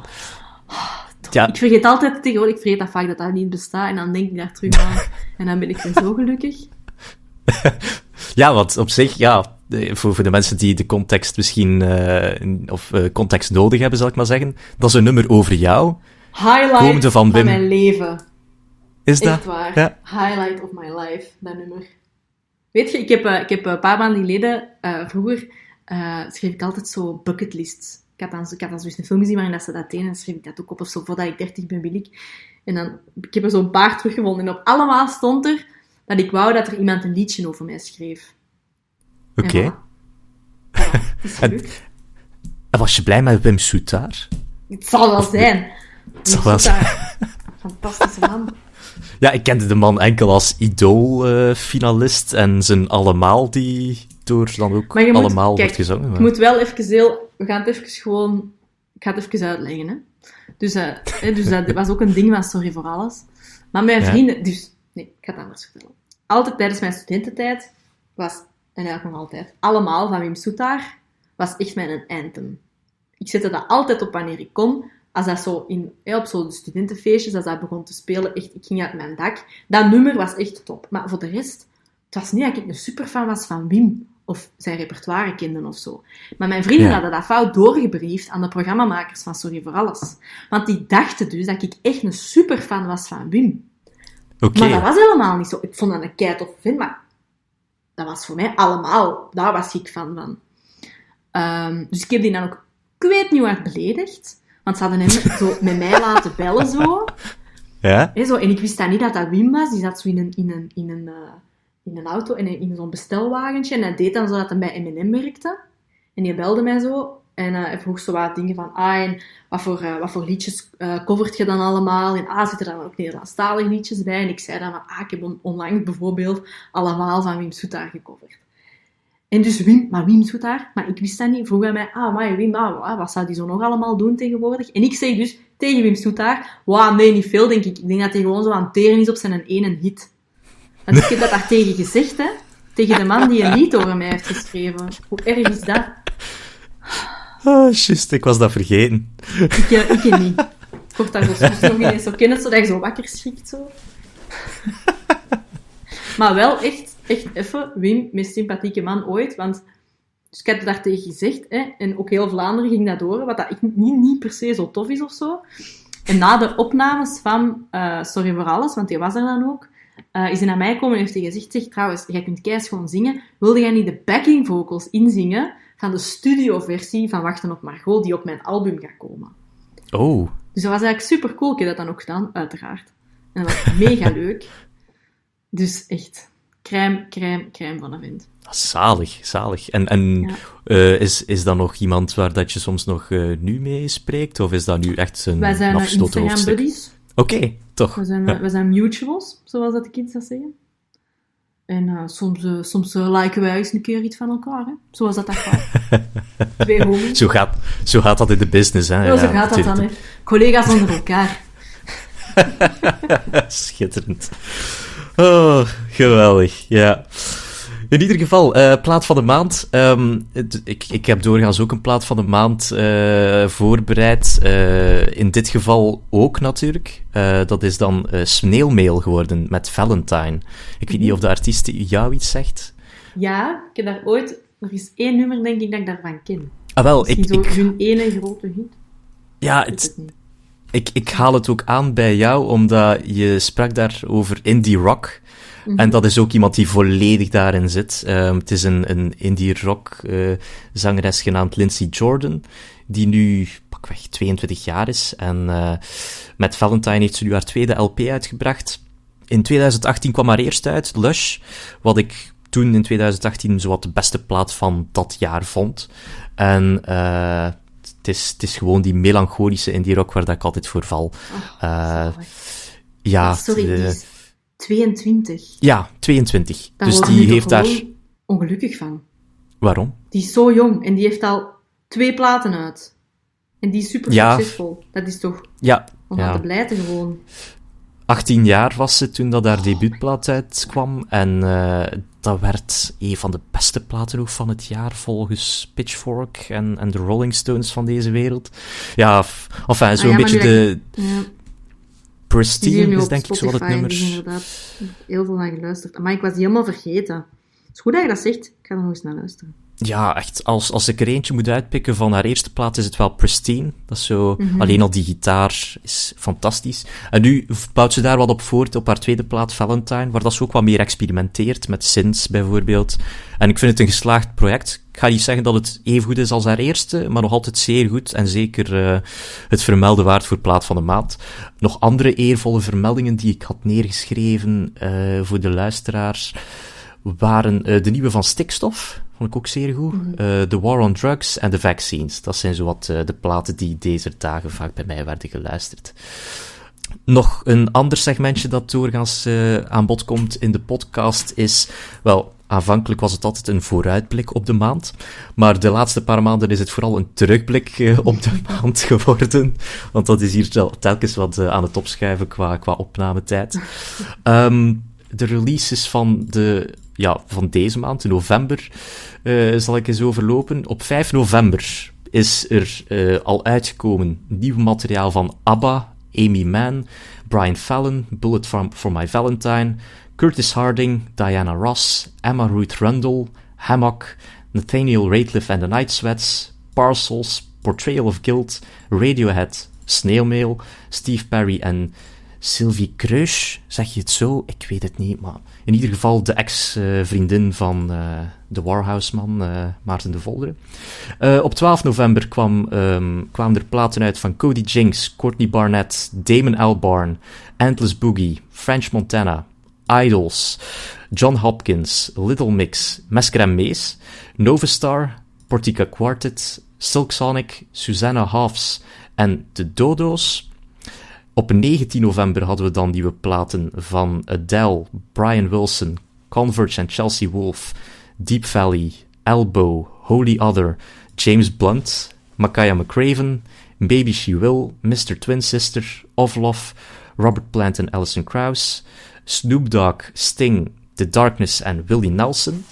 Speaker 2: ja,
Speaker 1: Ik vergeet altijd tegenwoordig, ik vergeet dat vaak dat dat niet bestaat. En dan denk ik daar terug aan. En dan ben ik weer zo gelukkig.
Speaker 2: ja, want op zich, ja, voor, voor de mensen die de context misschien, eh, of eh, context nodig hebben, zal ik maar zeggen, dat is een nummer over jou.
Speaker 1: Highlight
Speaker 2: van
Speaker 1: mijn leven.
Speaker 2: Is dat?
Speaker 1: Waar.
Speaker 2: Ja.
Speaker 1: Highlight of my life, dat nummer. Weet je, ik heb, eh, ik heb een paar maanden geleden, vroeger, schreef ik altijd zo bucketlists. Ik had dan, ik had dan zo'n film gezien waarin dat ze dat deden, en schreef ik dat ook op of zo, voordat ik 30 ben, wil ik. En dan, ik heb er zo'n paar teruggevonden, en op allemaal stond er dat ik wou dat er iemand een liedje over mij schreef.
Speaker 2: Oké. En- was je blij met Wim Soetaar?
Speaker 1: Het zal wel zijn. Het
Speaker 2: zal wel zijn.
Speaker 1: Fantastische man.
Speaker 2: Ja, ik kende de man enkel als idool-finalist en zijn allemaal die door dan ook
Speaker 1: Maar je moet-
Speaker 2: allemaal
Speaker 1: kijk,
Speaker 2: wordt gezongen.
Speaker 1: Ik moet wel even heel... We gaan het even gewoon... Ik ga het even uitleggen, hè. Dus, eh, hè, dus dat was ook een ding van Sorry voor Alles. Maar mijn
Speaker 2: Ja.
Speaker 1: vrienden... Dus, nee, ik ga het anders vertellen. Altijd tijdens mijn studententijd was, en eigenlijk nog altijd, allemaal van Wim Soetaar was echt mijn anthem. Ik zette dat altijd op wanneer ik kon. Als dat zo in, hè, op zo'n studentenfeestjes, als dat begon te spelen, echt, ik ging uit mijn dak. Dat nummer was echt top. Maar voor de rest, het was niet dat ik een superfan was van Wim of zijn repertoire kende of zo. Maar mijn vrienden
Speaker 2: Ja.
Speaker 1: hadden dat fout doorgebriefd aan de programmamakers van Sorry voor Alles. Want die dachten dus dat ik echt een superfan was van Wim.
Speaker 2: Oké,
Speaker 1: Maar dat was helemaal niet zo. Ik vond dat een keitof vent, maar dat was voor mij allemaal. Daar was ik fan van. Ehm, dus ik heb die dan ook, ik weet niet beledigd. Want ze hadden hem zo met mij laten bellen zo.
Speaker 2: ja?
Speaker 1: Zo. En ik wist dan niet dat dat Wim was. Die zat zo in een, in een, in een, eh, in een auto, in, een- in zo'n bestelwagentje. En hij deed dan zo dat hij bij M&M werkte. En die belde mij zo. En hij vroeg zo wat dingen van, ah, en wat voor, eh, wat voor liedjes eh covert je dan allemaal? En ah, zitten er dan ook Nederlandstalige liedjes bij? En ik zei dan van, ah, ik heb on- onlangs bijvoorbeeld allemaal van Wim Soetaar gecoverd. En dus Wim, maar Wim Soetaar, maar ik wist dat niet. Vroeg hij mij, ah, maar Wim, ah, wat zou die zo nog allemaal doen tegenwoordig? En ik zei dus tegen Wim Soetaar, wauw, nee, niet veel, denk ik. Ik denk dat hij gewoon zo aan het teren is op zijn ene hit. Want ik heb dat daar tegen gezegd, hè. Tegen de man die een lied over mij heeft geschreven. Hoe erg is dat?
Speaker 2: Ah, juist, ik was dat vergeten.
Speaker 1: Ik, eh, ik niet. Ik word daar soms nog ineens zo kennen, zodat je zo wakker schrikt, zo. maar wel echt, echt even, Wim, meest sympathieke man ooit, want... Dus ik heb daar tegen gezegd, hè, en ook heel Vlaanderen ging dat door, wat dat ik niet, niet per se zo tof is of zo. En na de opnames van eh, Sorry voor Alles, want die was er dan ook, eh, is hij naar mij gekomen en heeft hij gezegd, zeg, trouwens, jij kunt keis gewoon zingen, wilde jij niet de backing vocals inzingen van de studioversie van Wachten op Margot, die op mijn album gaat komen?
Speaker 2: Oh,
Speaker 1: Dus dat was eigenlijk super cool. Ik heb dat dan ook gedaan, uiteraard. En dat was mega leuk. Dus echt, crème, crème, crème van een vent.
Speaker 2: zalig, zalig. En, en
Speaker 1: Ja.
Speaker 2: eh, is, is dat nog iemand waar dat je soms nog eh, nu mee spreekt? Of is dat nu echt een
Speaker 1: Wij zijn eh, Instagram
Speaker 2: hoofdstuk?
Speaker 1: buddies.
Speaker 2: Oké, toch.
Speaker 1: We zijn,
Speaker 2: Ja.
Speaker 1: we zijn mutuals, zoals dat de kids dat zeggen. En eh, soms, eh, soms eh, liken wij eens een keer iets van elkaar, hè? zoals dat dat gaat. Twee homies.
Speaker 2: Zo gaat, zo gaat dat in de business, hè.
Speaker 1: Zo, zo
Speaker 2: Ja,
Speaker 1: gaat dat dan, hè. Collega's onder elkaar.
Speaker 2: Schitterend. Oh, geweldig, ja. In ieder geval, eh, plaat van de maand. Ehm, het- ik, ik heb doorgaans ook een plaat van de maand eh, voorbereid. Eh, in dit geval ook natuurlijk. Dat is dan Sneeuwmail geworden met Valentine. Ik weet niet of de artiest jou iets zegt.
Speaker 1: Ja, ik heb daar ooit... Er is één nummer, denk ik, dat ik daarvan ken.
Speaker 2: Ah, wel, ik,
Speaker 1: zo
Speaker 2: ik,
Speaker 1: hun ene grote hit.
Speaker 2: ja, het, ik, ik haal het ook aan bij jou, omdat je sprak daar over indie rock. En dat is ook iemand die volledig daarin zit. Ehm, het is een, een indie rock eh, zangeres genaamd Lindsay Jordan, die nu pakweg 22 jaar is. En eh, met Valentine heeft ze nu haar tweede LP uitgebracht. In 2018 kwam haar eerste uit, Lush, wat ik toen in 2018 zowat de beste plaat van dat jaar vond. En eh, het, is, het is gewoon die melancholische indie rock waar dat ik altijd voor val.
Speaker 1: Oh, zalig.
Speaker 2: ja,
Speaker 1: Ah, sorry,
Speaker 2: de-
Speaker 1: 22.
Speaker 2: Ja, 22.
Speaker 1: Daar
Speaker 2: dus die heeft daar...
Speaker 1: ongelukkig van.
Speaker 2: Waarom?
Speaker 1: Die is zo jong en die heeft al twee platen uit. En die is super
Speaker 2: Ja.
Speaker 1: succesvol. Dat is toch
Speaker 2: Ja,
Speaker 1: om
Speaker 2: Ja.
Speaker 1: te blijten gewoon.
Speaker 2: 18 jaar was ze toen dat haar debuutplaat uitkwam. En eh, dat werd een van de beste platen van het jaar, volgens Pitchfork en, en de Rolling Stones van deze wereld. Ja, f- enfin, zo'n
Speaker 1: Ah ja,
Speaker 2: beetje de
Speaker 1: Ja,
Speaker 2: Pristine is denk ik zo wat het nummer.
Speaker 1: zijn inderdaad heel veel naar geluisterd. Maar ik was die helemaal vergeten. Het is goed dat je dat zegt. Ik ga er nog eens naar luisteren.
Speaker 2: Ja, echt, als, als ik er eentje moet uitpikken van haar eerste plaat, is het wel Pristine. Dat is zo,
Speaker 1: Mhm.
Speaker 2: alleen al die gitaar is fantastisch. En nu bouwt ze daar wat op voort op haar tweede plaat, Valentine, waar dat ze ook wat meer experimenteert, met synths bijvoorbeeld. En ik vind het een geslaagd project. Ik ga niet zeggen dat het even goed is als haar eerste, maar nog altijd zeer goed. En zeker eh, het vermelden waard voor plaat van de maand. Nog andere eervolle vermeldingen die ik had neergeschreven eh, voor de luisteraars waren eh, de nieuwe van Stikstof. Vond ik ook zeer goed. Eh, The War on Drugs en The Vaccines. Dat zijn zowat eh, de platen die deze dagen vaak bij mij werden geluisterd. Nog een ander segmentje dat doorgaans eh, aan bod komt in de podcast is, wel, aanvankelijk was het altijd een vooruitblik op de maand, maar de laatste paar maanden is het vooral een terugblik op de maand geworden, want dat is hier tel- telkens wat aan het opschuiven qua, qua opnametijd. Ehm, de releases van, de, ja, van deze maand, in november, eh, zal ik eens overlopen. Op 5 november is er eh, al uitgekomen nieuw materiaal van ABBA, Amy Mann, Brian Fallon, Bullet for, My Valentine, Curtis Harding, Diana Ross, Emma Ruth Rundle, Hammock, Nathaniel Rateliff and the Night Sweats, Parcels, Portrayal of Guilt, Radiohead, Snail Mail, Steve Perry en Sylvie Kreusch, zeg je het zo? Ik weet het niet, maar in ieder geval de ex-vriendin van eh, de Warhouse-man, eh, Maarten de Volderen. Eh, op 12 november kwam, ehm, kwamen er platen uit van Cody Jinks, Courtney Barnett, Damon Albarn, Endless Boogie, French Montana, Idols, John Hopkins, Little Mix, Mesker en Mees, Novastar, Portica Quartet, Silk Sonic, Susanna Halfs en de Dodo's. Op 19 november hadden we dan nieuwe platen van Adele, Brian Wilson, Converge en Chelsea Wolfe, Deep Valley, Elbow, Holy Other, James Blunt, Makaya McCraven, Baby She Will, Mr. Twin Sister, Of Robert Plant en Alison Krauss, Snoop Dogg, Sting, The Darkness en Willie Nelson.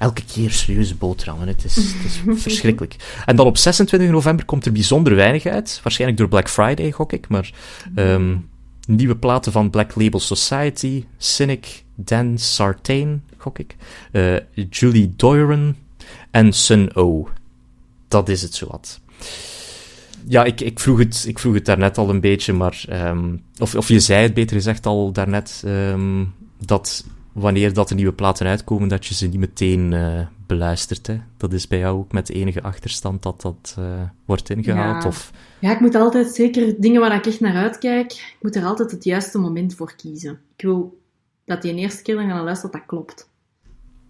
Speaker 2: Elke keer serieuze boterhammen, het is, het is verschrikkelijk. En dan op 26 november komt er bijzonder weinig uit. Waarschijnlijk door Black Friday, gok ik. Maar ehm, nieuwe platen van Black Label Society, Cynic, Dan Sartain, gok ik. eh, Julie Doiron en Sun O. Dat is het zowat. Ja, ik, ik, vroeg het, ik vroeg het daarnet al een beetje, maar... ehm, of, of je zei het beter gezegd al daarnet, ehm, dat wanneer dat er nieuwe platen uitkomen, dat je ze niet meteen eh, beluistert. Hè? Dat is bij jou ook met enige achterstand dat dat eh, wordt ingehaald?
Speaker 1: Ja.
Speaker 2: Of...
Speaker 1: Ja, ik moet altijd, zeker dingen waar ik echt naar uitkijk, ik moet er altijd het juiste moment voor kiezen. Ik wil dat die een eerste keer dan gaan luisteren, dat dat klopt.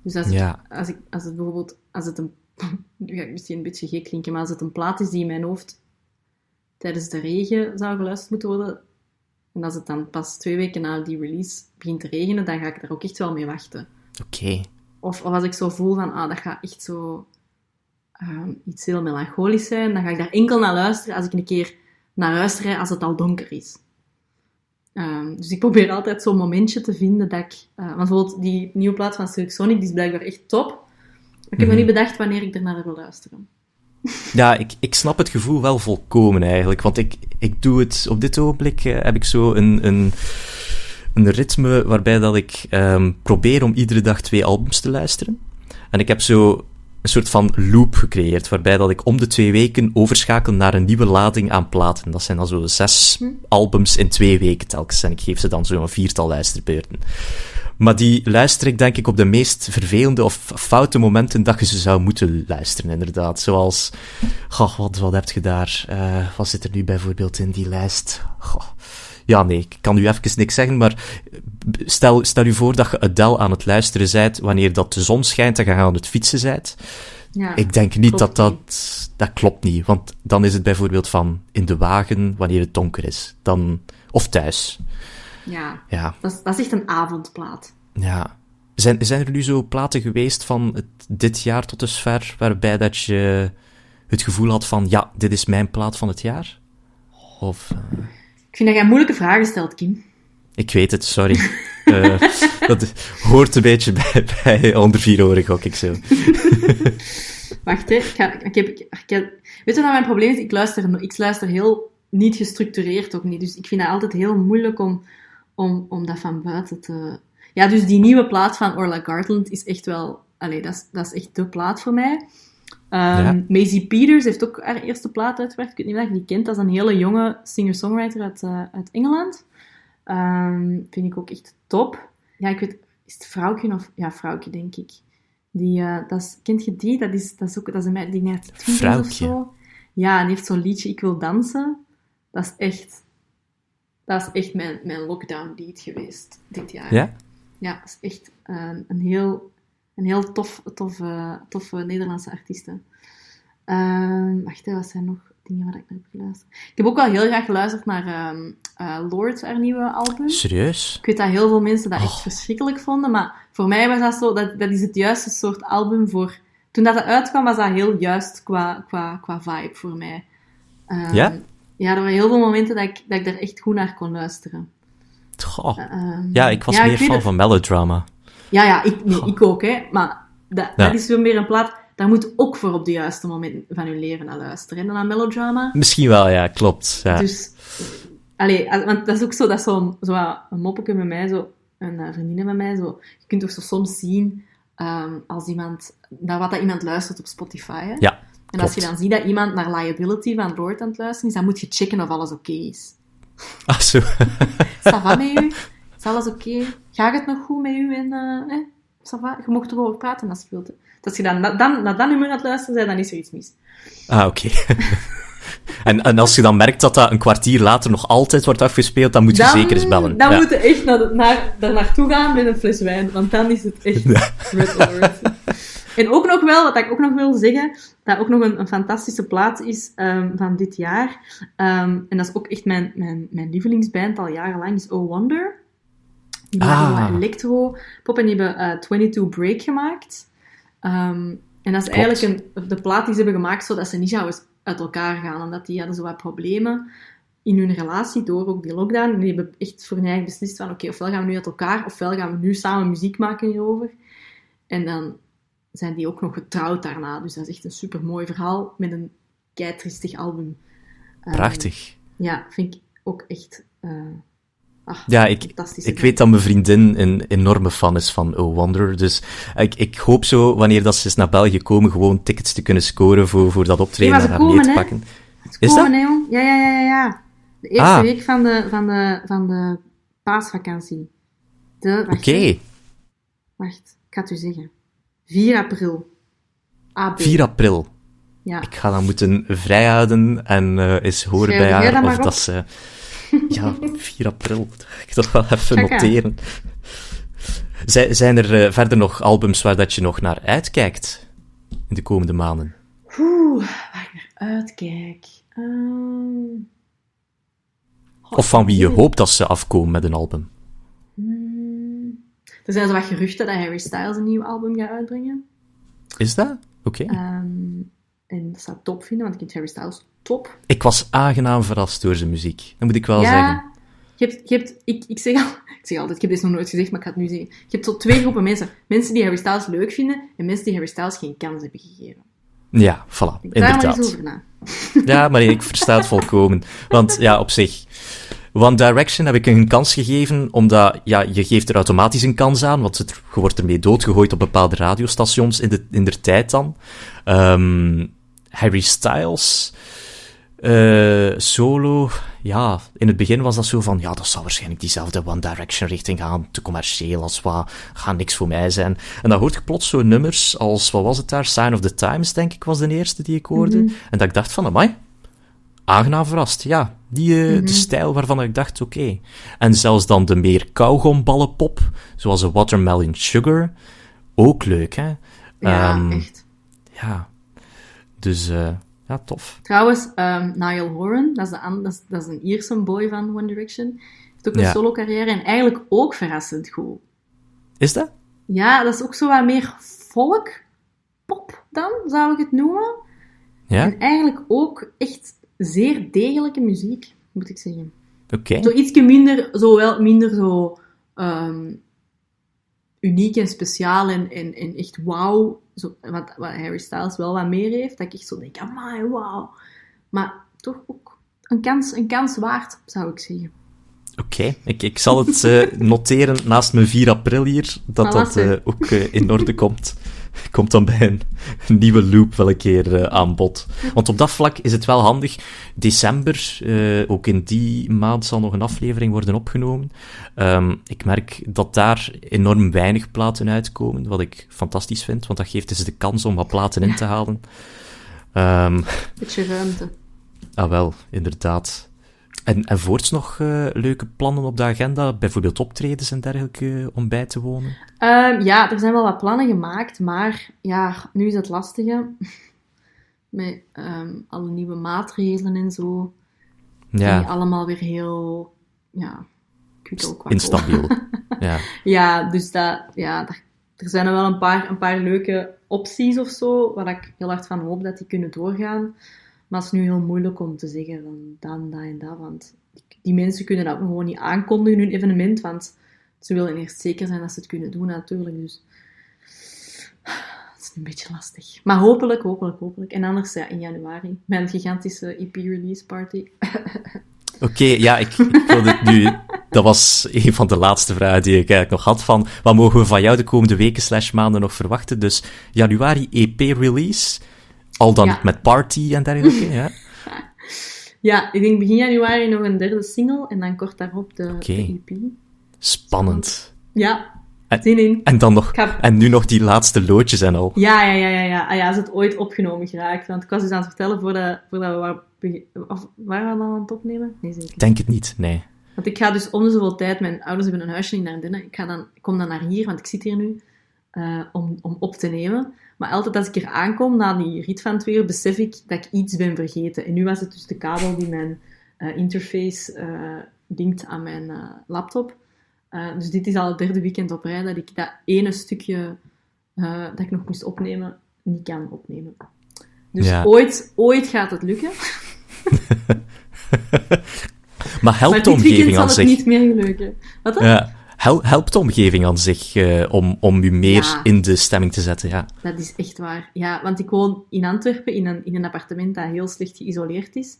Speaker 1: Dus als, ik- als, ik, als het bijvoorbeeld, als het een, nu ga ik misschien een beetje gek klinken, maar als het een plaat is die in mijn hoofd tijdens de regen zou geluisterd moeten worden, en als het dan pas twee weken na die release begint te regenen, dan ga ik daar ook echt wel mee wachten.
Speaker 2: Oké.
Speaker 1: Of, of als ik zo voel van, ah, dat gaat echt zo ehm, iets heel melancholisch zijn, dan ga ik daar enkel naar luisteren als ik een keer naar rijd als het al donker is. Ehm, dus ik probeer altijd zo'n momentje te vinden dat ik... eh, want bijvoorbeeld die nieuwe plaat van Silk Sonic, die is blijkbaar echt top. Maar ik heb nog
Speaker 2: Mhm.
Speaker 1: niet bedacht wanneer ik er naar wil luisteren.
Speaker 2: Ja, ik, ik snap het gevoel wel volkomen eigenlijk. Want ik, ik doe het op dit ogenblik, eh, heb ik zo een, een, een ritme waarbij dat ik ehm, probeer om iedere dag twee albums te luisteren. En ik heb zo een soort van loop gecreëerd, waarbij dat ik om de twee weken overschakel naar een nieuwe lading aan platen. Dat zijn dan zo zes
Speaker 1: Hm.
Speaker 2: albums in twee weken telkens. En ik geef ze dan zo'n viertal luisterbeurten. Maar die luister ik denk ik op de meest vervelende of foute momenten dat je ze zou moeten luisteren, inderdaad. Zoals, goh, wat, wat heb je daar? Eh, wat zit er nu bijvoorbeeld in die lijst? Goh. Ja, nee, ik kan u even niks zeggen, maar stel, stel u voor dat je Adele aan het luisteren bent wanneer dat de zon schijnt en je aan het fietsen bent.
Speaker 1: Ja,
Speaker 2: Ik denk niet dat dat... Dat klopt niet, want dan is het bijvoorbeeld van in de wagen wanneer het donker is. Dan, of thuis.
Speaker 1: Ja,
Speaker 2: Ja,
Speaker 1: dat is, dat is echt een avondplaat.
Speaker 2: ja. Zijn, zijn er nu zo platen geweest van het, dit jaar tot dusver, waarbij dat je het gevoel had van, ja, dit is mijn plaat van het jaar? Of... eh,
Speaker 1: Ik vind dat jij moeilijke vragen stelt, Kim.
Speaker 2: Ik weet het, sorry. Eh, dat hoort een beetje bij, bij onder vier oren, gok ik zo.
Speaker 1: Wacht, hè. Ik ga, ik heb, ik, ik heb- weet je wat mijn probleem is? Ik luister, ik luister heel niet gestructureerd ook niet. Dus ik vind het altijd heel moeilijk om, om, om dat van buiten te... Ja, dus die nieuwe plaat van Orla Gartland is echt wel... Allee, dat is, dat is echt de plaat voor mij.
Speaker 2: Ja.
Speaker 1: Maisie Peters heeft ook haar eerste plaat uitgebracht. Ik weet niet of je die kent. Dat is een hele jonge singer-songwriter uit, eh, uit Engeland. Ehm, vind ik ook echt top. Ja, ik weet... Is het Vrouwtje of... Ja, Vrouwtje, denk ik. Die, eh, dat is, kent je die? Dat is, dat is ook dat is een meid die net of zo. Ja, en die heeft zo'n liedje Ik wil dansen. Dat is echt... Dat is echt mijn, mijn lockdown lied geweest dit jaar.
Speaker 2: Ja?
Speaker 1: Ja, dat is echt eh, een heel, een heel tof, tof, toffe Nederlandse artieste. Ehm wacht, wat zijn nog dingen waar ik naar heb geluisterd? Ik heb ook wel heel graag geluisterd naar ehm Lord, haar nieuwe album.
Speaker 2: Serieus?
Speaker 1: Ik weet dat heel veel mensen dat echt
Speaker 2: Oh.
Speaker 1: verschrikkelijk vonden, maar voor mij was dat zo, dat, dat is het juiste soort album voor... Toen dat, dat uitkwam, was dat heel juist qua, qua, qua vibe voor mij. Ehm,
Speaker 2: Ja?
Speaker 1: Ja, er waren heel veel momenten dat ik, dat ik daar echt goed naar kon luisteren.
Speaker 2: Goh.
Speaker 1: Ehm,
Speaker 2: Ja, ik was
Speaker 1: ja,
Speaker 2: meer fan
Speaker 1: het.
Speaker 2: van melodrama.
Speaker 1: Ja, ja, ik, nee, ik ook, hè. Maar dat,
Speaker 2: Ja.
Speaker 1: dat is weer meer een plaat... Daar moet ook voor op de juiste moment van je leven naar luisteren. En dan aan melodrama.
Speaker 2: Misschien wel, ja, klopt. Ja.
Speaker 1: Dus... Allee, want dat is ook zo, dat zo'n zo een moppetje met mij, zo, een uh, vriendin met mij, zo. Je kunt toch zo soms zien, ehm, als iemand... Naar wat dat iemand luistert op Spotify, hè.
Speaker 2: Ja,
Speaker 1: En als je dan ziet dat iemand naar Liability van Lord aan het luisteren is, dan moet je checken of alles oké is.
Speaker 2: Ah, zo.
Speaker 1: Ça va met u? Is alles oké? Gaat het nog goed met u? En, eh, eh? Je mocht erover praten als je wilt. hè. Dus als je dan, dan naar dat nummer aan het luisteren bent, dan is er iets mis.
Speaker 2: Ah, oké. en, en als je dan merkt dat dat een kwartier later nog altijd wordt afgespeeld, dan moet je
Speaker 1: Dan,
Speaker 2: zeker eens bellen.
Speaker 1: dan
Speaker 2: ja.
Speaker 1: moet je echt naar, naar, daar naartoe gaan met een fles wijn, want dan is het echt red alert. En ook nog wel, wat ik ook nog wil zeggen, dat ook nog een, een fantastische plaat is ehm, van dit jaar. Ehm, en dat is ook echt mijn, mijn, mijn lievelingsband al jarenlang, is Oh Wonder. Die maken
Speaker 2: Ah.
Speaker 1: wat electro-pop en die hebben eh, 22 Break gemaakt. Ehm, en dat is
Speaker 2: Klopt.
Speaker 1: eigenlijk een, de plaat die ze hebben gemaakt zodat ze niet zouden uit elkaar gaan. Omdat die hadden zo wat problemen in hun relatie door ook die lockdown. En die hebben echt voor hun eigen beslist van oké, ofwel gaan we nu uit elkaar, ofwel gaan we nu samen muziek maken hierover. En dan zijn die ook nog getrouwd daarna. Dus dat is echt een super mooi verhaal met een keitristig album. Ehm,
Speaker 2: Prachtig.
Speaker 1: ja, vind ik ook echt eh ach,
Speaker 2: Ja, ik, ik weet dat mijn vriendin een enorme fan is van Oh Wonder. Dus ik, ik hoop zo, wanneer dat ze eens naar België komen, gewoon tickets te kunnen scoren voor, voor dat optreden en haar mee te
Speaker 1: komen,
Speaker 2: pakken.
Speaker 1: Is
Speaker 2: Is
Speaker 1: komen,
Speaker 2: dat?
Speaker 1: hè? Ja, ja, ja, ja, ja. De eerste
Speaker 2: Ah.
Speaker 1: week van de, van de, van de paasvakantie.
Speaker 2: Oké.
Speaker 1: Wacht, ik ga het u zeggen. 4 april. AB.
Speaker 2: 4 april.
Speaker 1: Ja.
Speaker 2: Ik ga dan moeten vrijhouden en eh eens horen
Speaker 1: Schrijf
Speaker 2: bij haar
Speaker 1: dat
Speaker 2: of dat ze... Ja, 4 april. Dat ik toch wel even noteren. Zij- Zijn er eh, verder nog albums waar dat je nog naar uitkijkt in de komende maanden?
Speaker 1: Oeh, waar ik naar uitkijk. Ehm,
Speaker 2: Of van wie je hoopt dat ze afkomen met een album?
Speaker 1: hmm. Er zijn zo wat geruchten dat Harry Styles een nieuw album gaat uitbrengen.
Speaker 2: Is dat? Oké.
Speaker 1: Ehm, en dat zou ik top vinden, want ik vind Harry Styles top.
Speaker 2: Ik was aangenaam verrast door zijn muziek. Dat moet ik wel zeggen.
Speaker 1: ja, je hebt, je hebt, ik, ik, zeg al, ik zeg altijd, ik heb dit nog nooit gezegd, maar ik ga het nu zeggen. Je hebt zo twee groepen mensen. Mensen die Harry Styles leuk vinden en mensen die Harry Styles geen kans hebben gegeven.
Speaker 2: Ja, voilà.
Speaker 1: Denk daar maar
Speaker 2: Inderdaad.
Speaker 1: over na.
Speaker 2: Ja, maar ik versta het volkomen. Want ja, op zich... One Direction heb ik een kans gegeven, omdat ja, je geeft er automatisch een kans aan, want het, je wordt ermee doodgegooid op bepaalde radiostations in de, in der tijd dan. Ehm, Harry Styles, eh, solo, ja, in het begin was dat zo van, ja, dat zal waarschijnlijk diezelfde One Direction richting gaan, te commercieel als wat, gaat niks voor mij zijn. En dan hoort je plots zo nummers als, wat was het daar, Sign of the Times, denk ik, was de eerste die ik hoorde. En dat ik dacht van, amai, aangenaam verrast. Ja, die, eh, de stijl waarvan ik dacht, oké. En zelfs dan de meer kauwgomballenpop, zoals Watermelon Sugar, ook leuk, hè?
Speaker 1: Ja,
Speaker 2: Ehm,
Speaker 1: echt.
Speaker 2: Ja. Dus, eh, ja, tof.
Speaker 1: Trouwens, ehm Niall Horan, dat is, de dat, is, dat is een Ierse boy van One Direction, heeft ook een
Speaker 2: Ja.
Speaker 1: solo-carrière en eigenlijk ook verrassend goed.
Speaker 2: Is dat?
Speaker 1: Ja, dat is ook zo wat meer folk, pop dan, zou ik het noemen.
Speaker 2: Ja?
Speaker 1: En eigenlijk ook echt zeer degelijke muziek, moet ik zeggen.
Speaker 2: Oké.
Speaker 1: Zo ietsje minder, zo wel minder zo ehm, uniek en speciaal en, en, en echt wauw. Zo, wat, wat Harry Styles wel wat meer heeft, dat ik echt zo denk, amai, wauw. Maar toch ook een kans, een kans waard, zou ik zeggen.
Speaker 2: Oké, ik, ik zal het eh, noteren naast mijn 4 april hier, dat dat eh, ook eh, in orde komt. Komt dan bij een, een nieuwe loop wel een keer eh, aan bod. Want op dat vlak is het wel handig. December, eh, ook in die maand zal nog een aflevering worden opgenomen. Ehm, ik merk dat daar enorm weinig platen uitkomen, wat ik fantastisch vind, want dat geeft dus de kans om wat platen in te halen. Ehm,
Speaker 1: Beetje ruimte.
Speaker 2: Ah, wel, inderdaad. En, en voorts nog eh, leuke plannen op de agenda? Bijvoorbeeld optredens en dergelijke eh, om bij te wonen?
Speaker 1: Ehm, ja, er zijn wel wat plannen gemaakt, maar ja, nu is het lastige. Met ehm, alle nieuwe maatregelen en zo. Die
Speaker 2: Ja,
Speaker 1: allemaal weer heel, ja,
Speaker 2: instabiel. ja.
Speaker 1: Ja, dus dat, ja, daar- er zijn er wel een paar, een paar leuke opties of zo, waar ik heel hard van hoop dat die kunnen doorgaan. Maar het is nu heel moeilijk om te zeggen van dan, dat en dat, want die mensen kunnen dat gewoon niet aankondigen, hun evenement, want ze willen eerst zeker zijn dat ze het kunnen doen natuurlijk, dus het is een beetje lastig. Maar hopelijk, hopelijk, hopelijk. En anders ja, in januari, mijn gigantische EP-release party.
Speaker 2: Oké, ja, ik, ik wilde nu... Dat was een van de laatste vragen die ik eigenlijk nog had van wat mogen we van jou de komende weken slash maanden nog verwachten? Dus januari EP-release, al dan niet met party en dergelijke, ja?
Speaker 1: Ja, ik denk begin januari nog een derde single en dan kort daarop de, de EP.
Speaker 2: Spannend.
Speaker 1: Ja,
Speaker 2: En-
Speaker 1: zin in.
Speaker 2: En dan nog... En nu nog die laatste loodjes en al.
Speaker 1: Ja, ja, ja, ja, ja. Ah, ja, is het ooit opgenomen geraakt? Want ik was dus aan het vertellen voordat, voordat we waren, of, waren we dan aan het opnemen? Nee, zeker.
Speaker 2: Denk het niet, nee.
Speaker 1: Want ik ga dus om de zoveel tijd, mijn ouders hebben een huisje in Ardennen. Ik, ga dan, ik kom dan naar hier, want ik zit hier nu, eh, om, om op te nemen. Maar altijd als ik er aankom, na die rit van twee uur, besef ik dat ik iets ben vergeten. En nu was het dus de kabel die mijn eh, interface eh linkt aan mijn laptop. Dus dit is al het derde weekend op rij dat ik dat ene stukje dat ik nog moest opnemen, niet kan opnemen. Dus
Speaker 2: Ja.
Speaker 1: ooit, ooit gaat het lukken.
Speaker 2: Maar helpt
Speaker 1: maar
Speaker 2: de
Speaker 1: dit weekend
Speaker 2: omgeving
Speaker 1: zal het
Speaker 2: zich?
Speaker 1: niet meer gelukken. Wat dan?
Speaker 2: Ja. Hel- helpt de omgeving aan zich eh, om, om u meer
Speaker 1: Ja.
Speaker 2: in de stemming te zetten, ja.
Speaker 1: Dat is echt waar. Ja, want ik woon in Antwerpen in een, in een appartement dat heel slecht geïsoleerd is.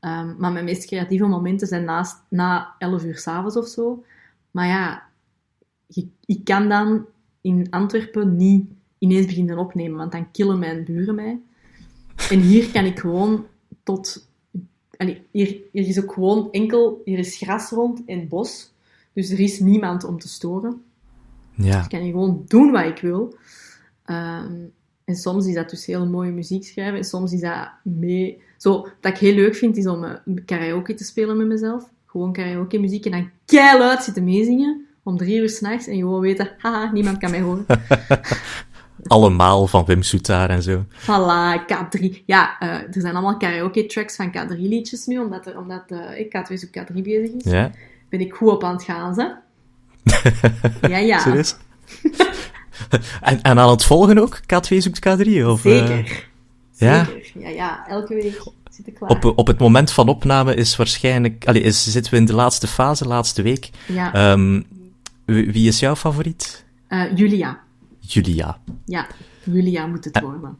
Speaker 1: Ehm, maar mijn meest creatieve momenten zijn naast, na 11 uur s'avonds of zo. Maar ja, je- ik kan dan in Antwerpen niet ineens beginnen opnemen, want dan killen mijn buren mij. En hier kan ik gewoon tot... allee, hier, hier is ook gewoon enkel... Hier is gras rond en bos. Dus er is niemand om te storen.
Speaker 2: Ja,
Speaker 1: Ik kan gewoon doen wat ik wil. Ehm, en soms is dat dus heel mooie muziek schrijven. En soms is dat mee... Zo, wat ik heel leuk vind, is om eh, karaoke te spelen met mezelf. Gewoon karaoke muziek. En dan keihard zitten meezingen. Om drie uur s'nachts. En gewoon weten, haha, niemand kan mij horen.
Speaker 2: allemaal van Wim Soetaar en zo.
Speaker 1: Voilà, K3. Ja, eh, er zijn allemaal karaoke tracks van K3-liedjes nu. Omdat, er, omdat ik K2 op K3 bezig is.
Speaker 2: Ja,
Speaker 1: Ben ik goed op aan het gaan, ja, ja.
Speaker 2: serieus? en, en aan het volgen ook? K2 zoekt K3? Of, eh,
Speaker 1: Zeker.
Speaker 2: ja?
Speaker 1: Zeker. Ja, ja. Elke week zit ik klaar.
Speaker 2: op, op het moment van opname is waarschijnlijk... Allee, is, zitten we in de laatste fase, laatste week.
Speaker 1: Ja.
Speaker 2: Ehm, wie wie is jouw favoriet?
Speaker 1: Eh, Julia.
Speaker 2: Julia.
Speaker 1: Ja, Julia moet het worden.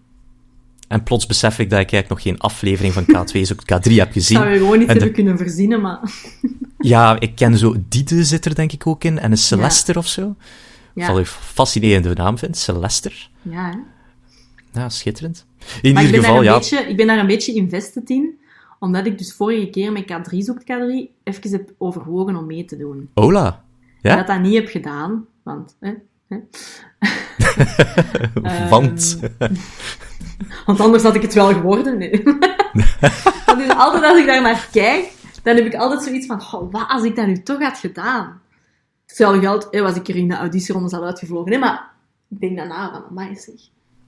Speaker 2: En plots besef ik dat ik eigenlijk nog geen aflevering van K2 zoekt K3 heb gezien.
Speaker 1: Zou je gewoon niet
Speaker 2: En de-
Speaker 1: hebben kunnen verzinnen, maar...
Speaker 2: Ja, ik ken zo... Diede zit er denk ik ook in. En een Celester of zo.
Speaker 1: Ja,
Speaker 2: Wat ik een fascinerende naam vind. Celester.
Speaker 1: ja hè.
Speaker 2: Ja, schitterend. In
Speaker 1: Maar ik
Speaker 2: ieder
Speaker 1: ben,
Speaker 2: geval,
Speaker 1: daar een
Speaker 2: ja.
Speaker 1: beetje, ik ben daar een beetje invested in, omdat ik dus vorige keer met K3 zoekt K3 even heb overwogen om mee te doen.
Speaker 2: Hola.
Speaker 1: En
Speaker 2: Ja?
Speaker 1: dat dat niet heb gedaan, want... Hè, hè.
Speaker 2: Want...
Speaker 1: Want anders had ik het wel geworden. Nee. Want dus altijd als ik daar naar kijk, dan heb ik altijd zoiets van, oh, wat als ik dat nu toch had gedaan? Hetzelfde geldt, hè, was ik er in de auditierondes al uitgevlogen. Nee, maar ik denk daarna van, amai zeg,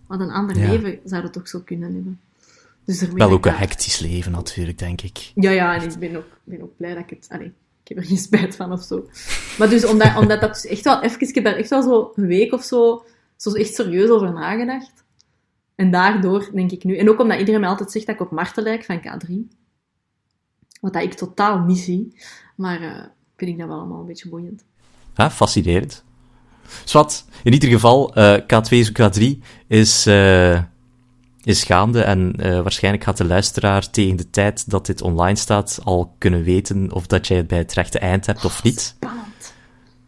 Speaker 1: wat een ander
Speaker 2: Ja.
Speaker 1: leven zou het toch zo kunnen hebben. Dus
Speaker 2: Wel ook een hectisch leven natuurlijk, denk ik.
Speaker 1: Ja, ja, en ik ben ook, ben ook blij dat ik het... Allee, ik heb er geen spijt van of zo. Maar dus omdat, omdat dat dus echt wel even, ik heb daar echt wel zo een week of zo, zo echt serieus over nagedacht. En daardoor denk ik nu, en ook omdat iedereen mij altijd zegt dat ik op Marten lijk van K3. Wat dat ik totaal niet zie. Maar uh, vind ik dat wel allemaal een beetje boeiend.
Speaker 2: Ja, fascinerend. Zwat, in ieder geval, uh, K2 K3 is, uh, is gaande en uh, waarschijnlijk gaat de luisteraar tegen de tijd dat dit online staat al kunnen weten of dat jij het bij het rechte eind hebt of niet.
Speaker 1: Spannend.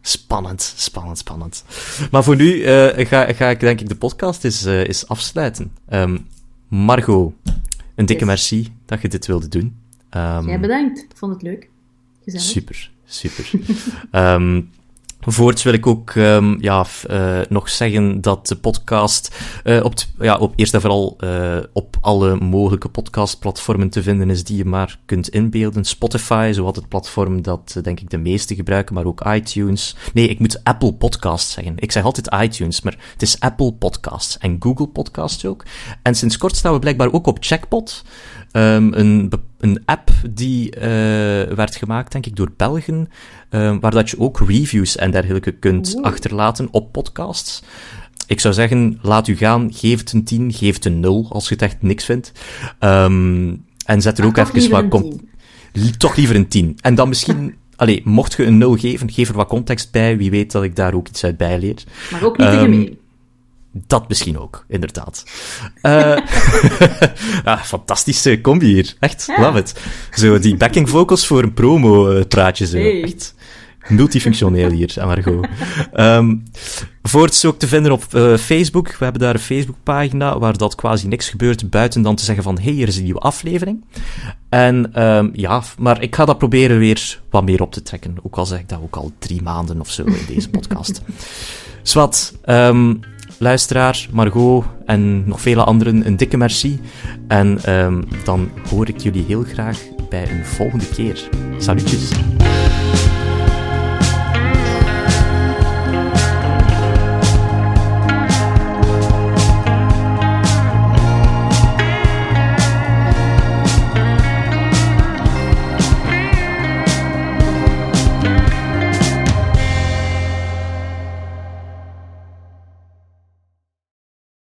Speaker 2: Spannend, spannend, spannend. Maar voor nu ga, ga ik denk ik de podcast eens, eens afsluiten. Um, Margot, een dikke yes. merci dat je dit wilde doen.
Speaker 1: Um, Jij bedankt, ik vond het leuk. Gezellig.
Speaker 2: Super, super. um, Voorts wil ik ook um, ja, uh, nog zeggen dat de podcast uh, op, ja, op eerst en vooral uh, op alle mogelijke podcastplatformen te vinden is die je maar kunt inbeelden. Spotify, zo het platform dat denk ik de meeste gebruiken, maar ook iTunes. Nee, ik moet Apple Podcasts zeggen. Ik zeg altijd iTunes, maar het is Apple Podcasts en Google Podcasts ook. En sinds kort staan we blijkbaar ook op Checkpot. Um, een, een app die uh, werd gemaakt, denk ik, door Belgen, um, waar dat je ook reviews en dergelijke kunt Oeh. achterlaten op podcasts. Ik zou zeggen, laat u gaan, geef het een 10, geef het een 0 als je het echt niks vindt. Um, en zet er
Speaker 1: maar
Speaker 2: ook even wat... Toch liever een 10. En dan misschien... Allee, mocht je een 0 geven, geef er wat context bij. Wie weet dat ik daar ook iets uit bijleer.
Speaker 1: Maar ook niet te gemeen.
Speaker 2: Dat misschien ook, inderdaad. Uh, ah, fantastische combi hier. Echt, ja. love it. Zo, die backing vocals voor een promo-praatje zo.
Speaker 1: Hey.
Speaker 2: Echt multifunctioneel hier, Margot. Um, Voorts ook te vinden op uh, Facebook. We hebben daar een Facebookpagina waar dat quasi niks gebeurt, buiten dan te zeggen van, hey, er is een nieuwe aflevering. En um, ja, maar ik ga dat proberen weer wat meer op te trekken. Ook al zeg ik dat ook al drie maanden of zo in deze podcast. Zwat, um, luisteraar, Margot en nog vele anderen een dikke merci. En um, dan hoor ik jullie heel graag bij een volgende keer. Salutjes.